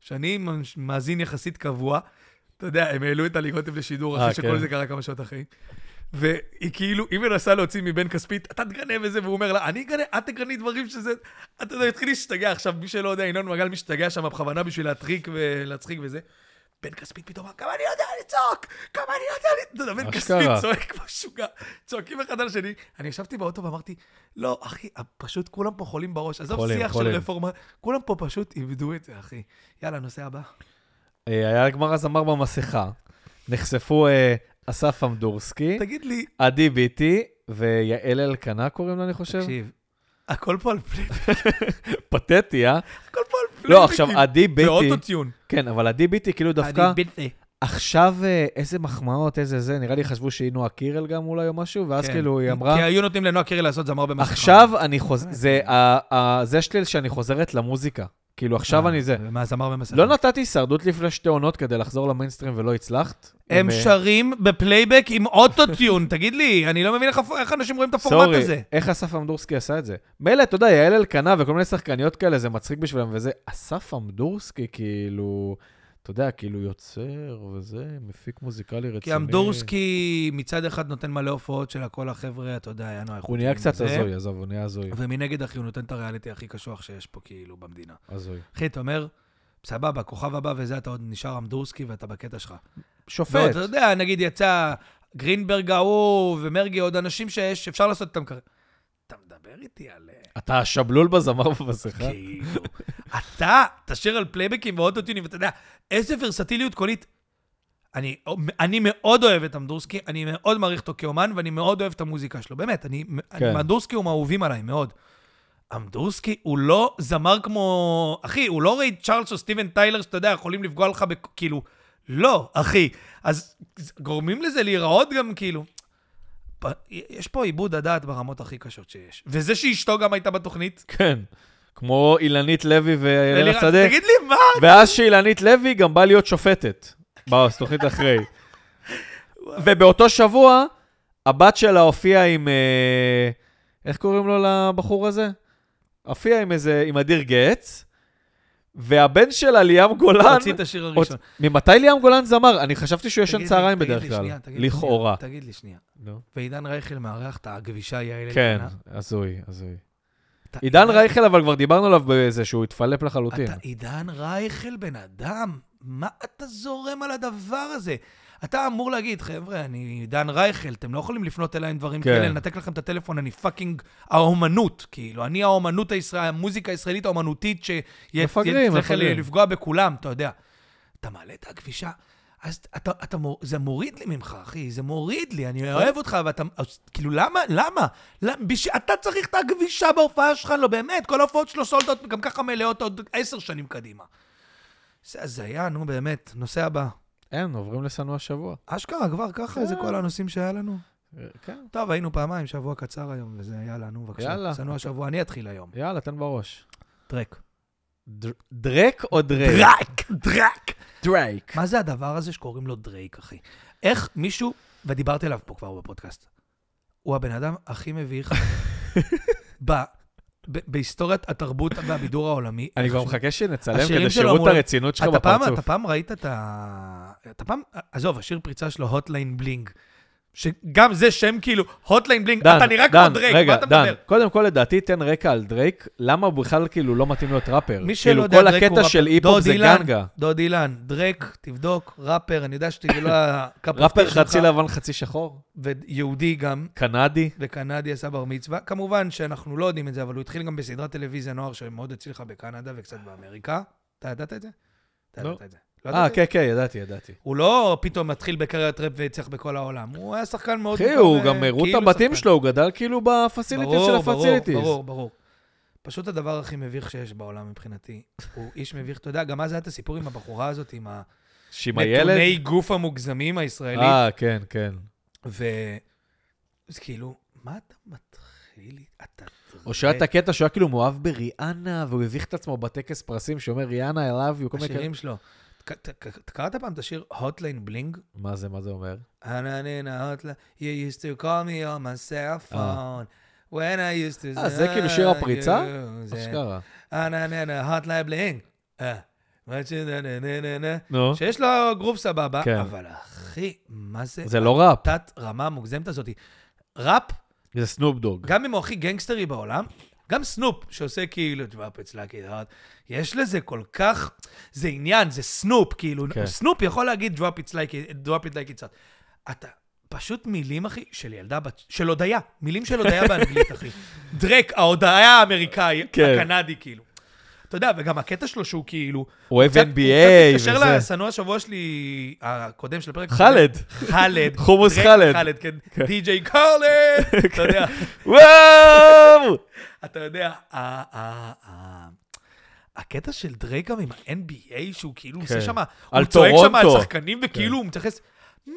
שאני מאזין יחסית קבוע. אתה יודע, הם העלו את הליגוטב לשידור אה, אחרי שכל כן. זה קרה כמה שעות אחרי. והיא כאילו, היא מנסה להוציא מבן כספית, אתה תגנה וזה, והוא אומר לה, אני אגנה, את תגני דברים שזה... אתה יודע, התחיל להשתגע עכשיו, מי שלא יודע, ינון מגל משתגע שם בכוונה בשביל להטריק ולהצחיק וזה. בן כספית פתאום אמר, גם אני יודע לצעוק, גם אני יודע לצעוק. אתה יודע, בן כספית. צועק כמו משוגע, צועקים אחד על השני. אני ישבתי באוטו ואמרתי, לא, אחי, פשוט כולם פה חולים בראש. עזוב שיח של. רפורמה, כולם פה פשוט איבדו את זה, אחי. יאללה, נושא הבא. אה, היה גמר הזמר במסכה. נחשפו אה, אסף אמדורסקי, תגיד לי, עדי ביטי ויעל אלקנה קוראים לה, אני חושב. תקשיב, הכל פה על פלייבק, פתטי, אה? הכל פה על פלייבקים. לא, עכשיו, עדי ביטי, ואוטוטיון. כן, אבל עדי ביטי כאילו דווקא, אני ביטי. עכשיו אה, איזה מחמאות, איזה זה, נראה לי חשבו שהיא נועה קירל גם אולי או משהו, ואז כן. כאילו היא אמרה, כי היו נותנים לנועה קירי לעשות זמר במסכה. עכשיו אני חוזר, זה ה- ה- זה שלי שאני חוזרת למוזיקה. כאילו, עכשיו אה, אני זה. מהזמר במסכה. לא נתתי הישרדות לפני שתי עונות כדי לחזור למיינסטרים ולא הצלחת. הם שרים בפלייבק עם אוטוטיון, תגיד לי, אני לא מבין איך אנשים רואים את הפורמט sorry, הזה. איך אסף אמדורסקי עשה את זה? מילא, אתה יודע, יעל אלקנה וכל מיני שחקניות כאלה, זה מצחיק בשבילם וזה. אסף אמדורסקי, כאילו... אתה יודע, כאילו יוצר וזה, מפיק מוזיקלי רציני. כי אמדורסקי מצד אחד נותן מלא הופעות של כל החבר'ה, אתה יודע, היה נוח. הוא נהיה קצת הזוי, עזוב, הוא נהיה הזוי. ומנגד, אחי, הוא נותן את הריאליטי הכי קשוח שיש פה, כאילו, במדינה. הזוי. אחי, אתה אומר, סבבה, כוכב הבא וזה, אתה עוד נשאר אמדורסקי ואתה בקטע שלך. שופט. ועוד, אתה יודע, נגיד יצא גרינברג ההוא ומרגי, עוד אנשים שיש, אפשר לעשות איתם כזה. מדבר איתי על... אה, אתה שבלול בזמר ובשיחה? כאילו, אתה תשאיר על פלייבקים ואוטוטיונים, ואתה יודע, איזה ורסטיליות קולית. אני, אני מאוד אוהב את אמדורסקי, אני מאוד מעריך אותו כאומן, ואני מאוד אוהב את המוזיקה שלו. באמת, אני, כן. אמדורסקי הוא מהאהובים עליי, מאוד. אמדורסקי הוא לא זמר כמו... אחי, הוא לא ריי צ'ארלס או סטיבן טיילר, שאתה יודע, יכולים לפגוע לך ב... כאילו... לא, אחי. אז גורמים לזה להיראות גם כאילו... יש פה עיבוד הדעת ברמות הכי קשות שיש. וזה שאשתו גם הייתה בתוכנית. כן. כמו אילנית לוי ואילנה שדה. תגיד לי, מה? ואז שאילנית לוי גם באה להיות שופטת. בתוכנית אחרי. ובאותו שבוע, הבת שלה הופיעה עם... אה, איך קוראים לו לבחור הזה? הופיעה עם איזה... עם אדיר גץ, והבן שלה, ליאם גולן... הוציא את השיר הראשון. ממתי ליאם גולן זמר? אני חשבתי שהוא ישן צהריים תגיד בדרך כלל. לכאורה. תגיד לי שנייה. ועידן רייכל מארח את הגבישה יעל כן. הזוי, הזוי. עידן רייכל, אבל כבר דיברנו עליו באיזה שהוא התפלפ לחלוטין. אתה עידן רייכל, בן אדם, מה אתה זורם על הדבר הזה? אתה אמור להגיד, חבר'ה, אני עידן רייכל, אתם לא יכולים לפנות אליי עם דברים כן. כאלה, לנתק לכם את הטלפון, אני fucking האומנות, כאילו, אני האומנות הישראלית, המוזיקה הישראלית האומנותית מפגרים. לפגוע בכולם, אתה יודע. אתה מעלה את הכבישה, אז אתה, אתה, מור- זה מוריד לי ממך, אחי, זה מוריד לי, אני אוהב אותך, ואתה, אז, כאילו, למה, למה? למה? בש... אתה צריך את הכבישה בהופעה שלך, לא באמת, כל ההופעות שלו sold out, גם ככה מלאות עוד עשר שנים קדימה. זה הזיה, נו, באמת. נושא הבא. אין, עוברים לשנוא השבוע. אשכרה, כבר ככה, זה כל הנושאים שהיה לנו. כן. טוב, היינו פעמיים, שבוע קצר היום, וזה, יאללה, נו, בבקשה. יאללה. שנוא השבוע, אני אתחיל היום. יאללה, תן בראש. דרק. דר- דרק או דרק? דרק! דרק! דרייק. מה זה הדבר הזה שקוראים לו דרייק, אחי? איך מישהו, ודיברתי עליו פה כבר בפודקאסט, הוא הבן אדם הכי מביך ב, בהיסטוריית התרבות והבידור העולמי. אני כבר מחכה שנצלם כדי שיראו את הרצינות שלך בפרצוף. אתה פעם ראית את ה... אתה פעם... עזוב, השיר פריצה שלו, Hotline Bling. שגם זה שם כאילו, Hotline Bling, דן, אתה נראה כמו דרייק, רגע, מה אתה דן, מדבר? קודם כל לדעתי תן רקע על דרייק, למה הוא בכלל כאילו לא מתאים להיות ראפר? מי שלא כאילו יודע, כל דרייק הוא הקטע. של היפ-הופ זה אילן, גנגה. דוד אילן, דרייק, תבדוק, ראפר, אני יודע שזה לא הקאפ ראפר חצי לבן חצי שחור, ויהודי גם, קנדי. וקנדי עשה בר מצווה. כמובן שאנחנו לא יודעים את זה, אבל הוא התחיל גם בסדרת טלוויזיה נוער שמאוד הצליחה בקנדה וקצת באמריקה. אתה ידעת את זה? אתה לא. ידעת את זה. לא אה? כן, כן, ידעתי, ידעתי. הוא לא פתאום מתחיל בקריירת ראפ והצליח בכל העולם. הוא היה שחקן מאוד... אחי, הוא אה, גם הראו את כאילו הבתים שחקן. שלו, הוא גדל כאילו ב facilities של ברור, ברור, ה facilities. ברור, ברור. פשוט הדבר הכי מביך שיש בעולם מבחינתי. הוא איש מביך, אתה יודע, גם אז היה את הסיפור עם הבחורה הזאת, עם שעם הילד? הנתוני גוף המוגזמים הישראלית. אה, כן, כן. ו... אז כאילו, מה אתה מתחיל? אתה... או שהיה את הקטע שהוא היה כאילו מאוהב בריאנה, והוא הביך את עצמו בטקס פרסים שאומר ריאנה, I love you, כל מיני כאלה. השירים שלו. ת- קראת פעם את השיר Hotline Bling? מה זה, מה זה אומר? "Ananina hotline, you used to call me on my cell phone. When I used to... אה, זה כאילו שיר הפריצה? אשכרה. hotline bling. אה. נו. שיש לו גרוב סבבה, כן. אבל אחי, מה זה... זה לא ראפ, תת רמה המוגזמת הזאת. ראפ, זה סנופ דוג. גם אם הוא הכי גנגסטרי בעולם, גם סנופ, שעושה כאילו, it hot, יש לזה כל כך, זה עניין, זה סנופ, כאילו, כן. סנופ יכול להגיד drop it like drop it like it's. אתה, פשוט מילים, אחי, של ילדה בת, של הודיה, מילים של הודיה באנגלית, אחי. דרק, ההודיה האמריקאי, כן. הקנדי, כאילו. אתה יודע, וגם הקטע שלו שהוא כאילו... הוא אוהב NBA הוא קצת מתקשר וזה. לשנוא השבוע שלי, הקודם של הפרק. חאלד. חאלד. חומוס חאלד. חאלד, כן. די.ג'יי חאלד. אתה יודע, וואו! אתה יודע, הקטע של דרייק גם עם ה-NBA, שהוא כאילו עושה כן. שם, הוא צועק שם על. שחקנים, וכאילו כן. הוא מתייחס, מי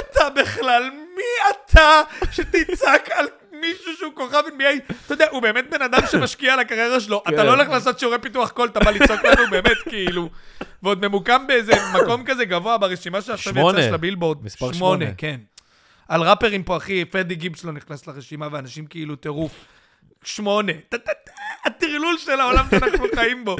אתה בכלל? מי אתה שתצעק על מישהו שהוא כוכב NBA? אתה יודע, הוא באמת בן אדם שמשקיע על הקריירה שלו. אתה כן. לא הולך לעשות שיעורי פיתוח קול, אתה בא לצעוק לנו באמת, כאילו. ועוד ממוקם באיזה מקום כזה גבוה ברשימה שעכשיו. יצאה של הבילבורד. מספר שמונה. כן. על ראפרים פה, אחי, פדי גיבס לא נכנס לרשימה, ואנשים כאילו טירוף. שמונה. הטרלול של העולם שאנחנו חיים בו.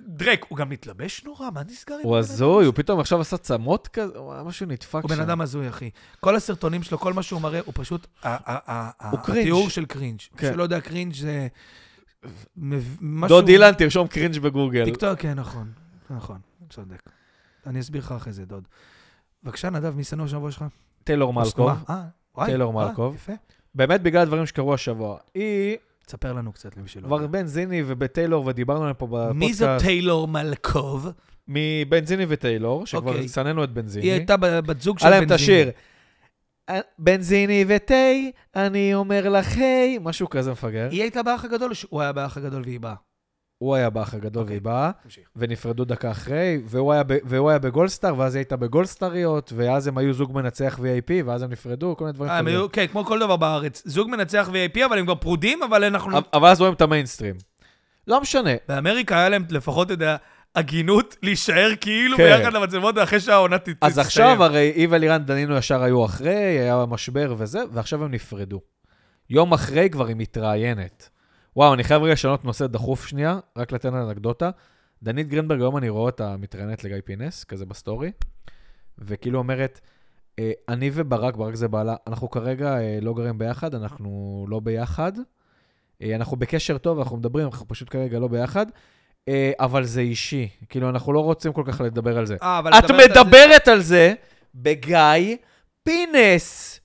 דרק, הוא גם מתלבש נורא, מה נסגר עם הוא הזוי? הוא פתאום עכשיו עשה צמות כזה, משהו נדפק שם. הוא בן אדם הזוי, אחי. כל הסרטונים שלו, כל מה שהוא מראה, הוא פשוט... הוא קרינג'. התיאור של קרינג'. מי כן. שלא יודע, קרינג' זה... דוד אילן, תרשום קרינג' בגוגל. טיקטוק, כן, נכון. נכון, צודק. אני אסביר לך אחרי זה, דוד. בבקשה, נדב, מי שנוא השבוע שלך? טיילור מלקוב. אה, טיילור אה, מלקוב. באמת בגלל הדברים שקרו השבוע. היא תספר לנו קצת למי שלא כבר. בנזיני ובטיילור, ודיברנו עליהם פה בפודקאסט. מי זו טיילור מלקוב? מבנזיני וטיילור, שכבר אוקיי. שנאנו את בנזיני. היא הייתה בת זוג של היה בנזיני. להם את השיר. "אה, בנזיני ותה, אני אומר לך היי, משהו כזה מפגר. היא הייתה באח הגדול, או שהוא היה באח הגדול והיא באה? הוא היה באח הגדול אוקיי. והיא באה. ונפרדו דקה אחרי, והוא היה ב- והוא היה בגולדסטאר, ואז היא הייתה בגולדסטאריות, ואז הם היו זוג מנצח VIP, ואז הם נפרדו, כל מיני דברים אה, כאלה. היו, כן, כמו כל דבר בארץ. זוג מנצח VIP, אבל הם כבר פרודים, אבל אנחנו... אבל אז רואים את המיינסטרים. לא משנה. באמריקה היה להם לפחות, אתה יודע, הגינות להישאר כאילו כן. ביחד למצלמות אחרי שהעונה תסתיים. אז עכשיו הרי היא ולירן דנינו ישר היו אחרי, היה משבר וזה, ועכשיו הם נפרדו. יום אחרי כבר היא מתראיינת. וואו, אני חייב רגע לשנות נושא דחוף שנייה, רק לתת אנקדוטה. דנית גרינברג, היום אני רואה אותה מתראיינת לגיא פינס, כזה בסטורי, וכאילו אומרת, אה, אני וברק, ברק זה בעלה, אנחנו כרגע אה, לא גרים ביחד, אנחנו לא ביחד. אה, אנחנו בקשר טוב, אנחנו מדברים, אנחנו פשוט כרגע לא ביחד, אבל זה אישי. כאילו, אנחנו לא רוצים כל כך לדבר על זה. אבל את מדברת על זה- על זה בגיא פינס.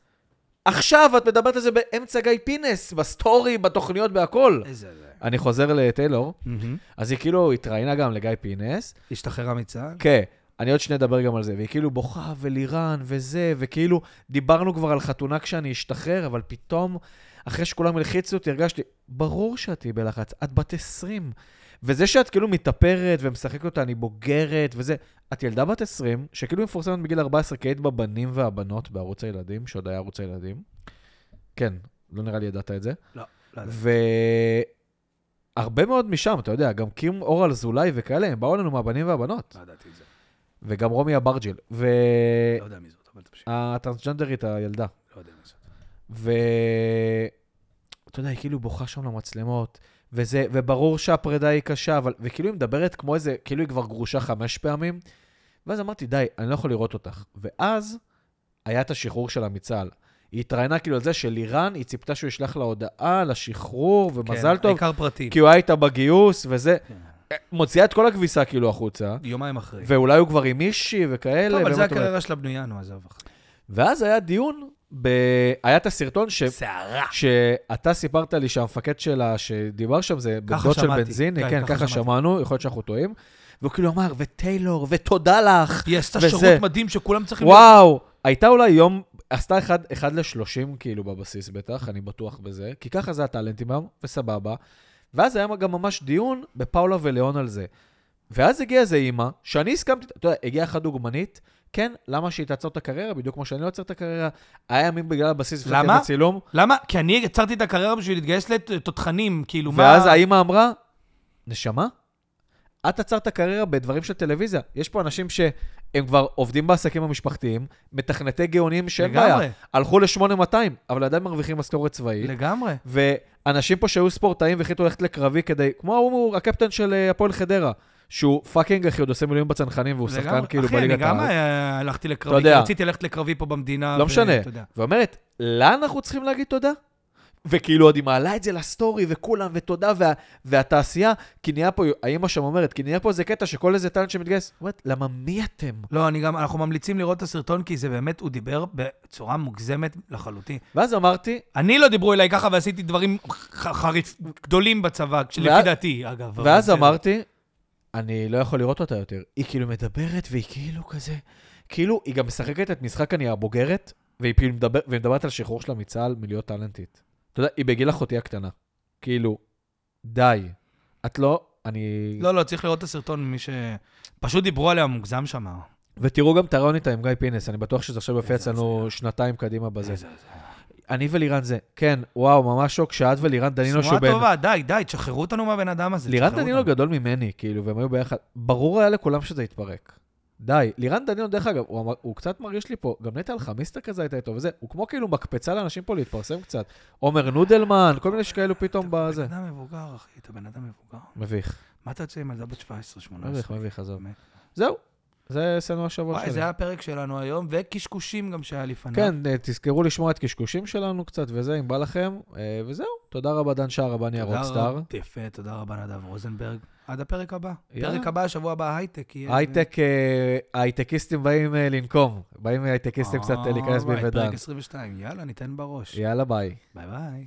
עכשיו את מדברת על זה באמצע גיא פינס, בסטורי, בתוכניות, בהכל. איזה זה. אני חוזר לטיילור, מהמם. אז היא כאילו התראיינה גם לגיא פינס. השתחררה מצה"ל? כן, אני עוד שנייה אדבר גם על זה. והיא כאילו בוכה, ולירן, וזה, וכאילו, דיברנו כבר על חתונה כשאני אשתחרר, אבל פתאום, אחרי שכולם הלחיצו אותי, הרגשתי, ברור שאת תהיי בלחץ, את בת 20. וזה שאת כאילו מתאפרת ומשחקת אותה, אני בוגרת וזה, את ילדה בת 20, שכאילו מפורסמת בגיל 14, כי היית בבנים והבנות בערוץ הילדים, שעוד היה ערוץ הילדים. כן, לא נראה לי ידעת את זה. לא, לא יודע. והרבה מאוד משם, אתה יודע, גם קים אור אזולאי וכאלה, הם באו אלינו מהבנים והבנות. לא ידעתי את זה. וגם רומי אברג'יל. ו... לא יודע מי זאת, אבל תמשיך. הטרנסג'נדרית, הילדה. לא יודע מי זאת. ו... אתה יודע, היא כאילו בוכה שם למצלמות, וזה, וברור שהפרידה היא קשה, אבל, וכאילו היא מדברת כמו איזה, כאילו היא כבר גרושה חמש פעמים, ואז אמרתי, די, אני לא יכול לראות אותך. ואז היה את השחרור שלה מצה"ל. היא התראיינה כאילו על זה שלירן, היא ציפתה שהוא ישלח לה הודעה לשחרור, ומזל כן, טוב, העיקר פרטי. כי הוא היה איתה בגיוס, וזה, כן. מוציאה את כל הכביסה כאילו החוצה, יומיים אחרי. ואולי הוא כבר עם מישהי וכאלה. טוב, אבל זה? הקריירה שלה בנויה, נו, עזוב. אחי. ואז היה דיון, ב... היה את הסרטון ש... שערה. שאתה סיפרת לי שהמפקד שלה, שדיבר שם, זה בן דוד של. בנזיני, כן, כן, ככה. שמענו, יכול להיות שאנחנו טועים. והוא כאילו אמר, וטיילור, ותודה לך, היא עשתה וזה. שירות מדהים שכולם צריכים... להיות- וואו. הייתה אולי יום, עשתה אחד, אחד ל-30 כאילו בבסיס בטח, אני בטוח בזה, כי ככה זה הטאלנטים היום, וסבבה. ואז היה גם ממש דיון בפאולה וליאון על זה. ואז הגיעה איזה אימא, שאני הסכמתי, אתה יודע, הגיעה אחת דוגמנית, כן, למה שהיא תעצור את הקריירה, בדיוק כמו שאני לא עוצר את הקריירה. היה ימים בגלל הבסיס, למה? את הצילום, למה? כי אני יצרתי את הקריירה בשביל להתגייס לתותחנים, כאילו, מה... ואז האימא אמרה, נשמה, את עצרת את הקריירה בדברים של טלוויזיה. יש פה אנשים שהם כבר עובדים בעסקים המשפחתיים, מתכנתי גאונים שאין בעיה. לגמרי, הלכו ל-8200, אבל עדיין מרוויחים משכורת צבאית. לגמרי. ואנשים פה שהיו ספורטאים והחליטו ללכת לקרבי כדי, כמו ההוא, הקפטן של אה, הפועל חדרה, שהוא fucking אחי, עוד עושה מילואים בצנחנים והוא שחקן לגמרי. כאילו אחי, אני בליגת גם העל. אה, הלכתי לקרבי. כי רציתי ללכת לקרבי פה במדינה. לא ו- משנה. ואומרת, לאן אנחנו צריכים להגיד תודה? וכאילו עוד היא מעלה את זה לסטורי, וכולם, ותודה, וה, והתעשייה, כי נהיה פה, האמא שם אומרת, כי נהיה פה איזה קטע שכל איזה טאלנט שמתגייס, אומרת, למה מי אתם? לא, אני גם, אנחנו ממליצים לראות את הסרטון, כי זה באמת, הוא דיבר בצורה מוגזמת לחלוטין. ואז אמרתי, אני לא דיברו אליי ככה ועשיתי דברים ח- חריף, גדולים בצבא, ואז- דעתי, אגב. ואז. אמרתי, אני לא יכול לראות אותה יותר. היא כאילו מדברת, והיא כאילו כזה, כאילו, היא גם משחקת את משחק אני הבוגרת, והיא כאילו מדבר, והיא מדברת על שחרור שלה מצה"ל מלהיות טאלנטית. אתה יודע, היא בגיל אחותי הקטנה. כאילו, די. את לא, אני... לא, לא, צריך לראות את הסרטון, מי ש... פשוט דיברו עליה מוגזם שם. ותראו גם את הרעיון איתה עם גיא פינס, אני בטוח שזה עכשיו יופיע איזה אצלנו. שנתיים קדימה בזה. איזה- אני ולירן זה, כן, וואו, ממש שוק שאת ולירן דנינו שהוא בן... טובה, די, די, תשחררו אותנו מהבן אדם הזה. לירן דנינו אותנו. גדול ממני, כאילו, והם היו ביחד. ברור היה לכולם שזה יתפרק. די. לירן דנינו, דרך אגב, הוא, הוא קצת מרגיש לי פה, גם נטע אלחמיסטה כזה הייתה איתו וזה, הוא כמו כאילו מקפצה לאנשים פה להתפרסם קצת. עומר נודלמן, כל מיני שכאלו פתאום אתה בזה. בן אדם מבוגר, אחי, אתה בן אדם מבוגר. מביך. מה אתה יוצא עם ילדה בת 17, 18? מביך, מביך, עזוב. זהו, זה עשינו השבוע וואי, שלי. זה היה הפרק שלנו היום, וקשקושים גם שהיה לפניו. כן, אה, תזכרו לשמוע את קשקושים שלנו קצת וזה, אם בא לכם. אה, וזהו, תודה רבה, דן שער, הבא נהיה תודה רוקסטאר. רבה. יפה, תודה רבה, נדב רוזנברג. עד הפרק הבא. פרק הבא, שבוע הבא, הייטק. הייטק, אה, הייטקיסטים באים לנקום. באים הייטקיסטים קצת להיכנס בי אה, ודן. פרק 22, יאללה, ניתן בראש. יאללה, ביי. ביי ביי.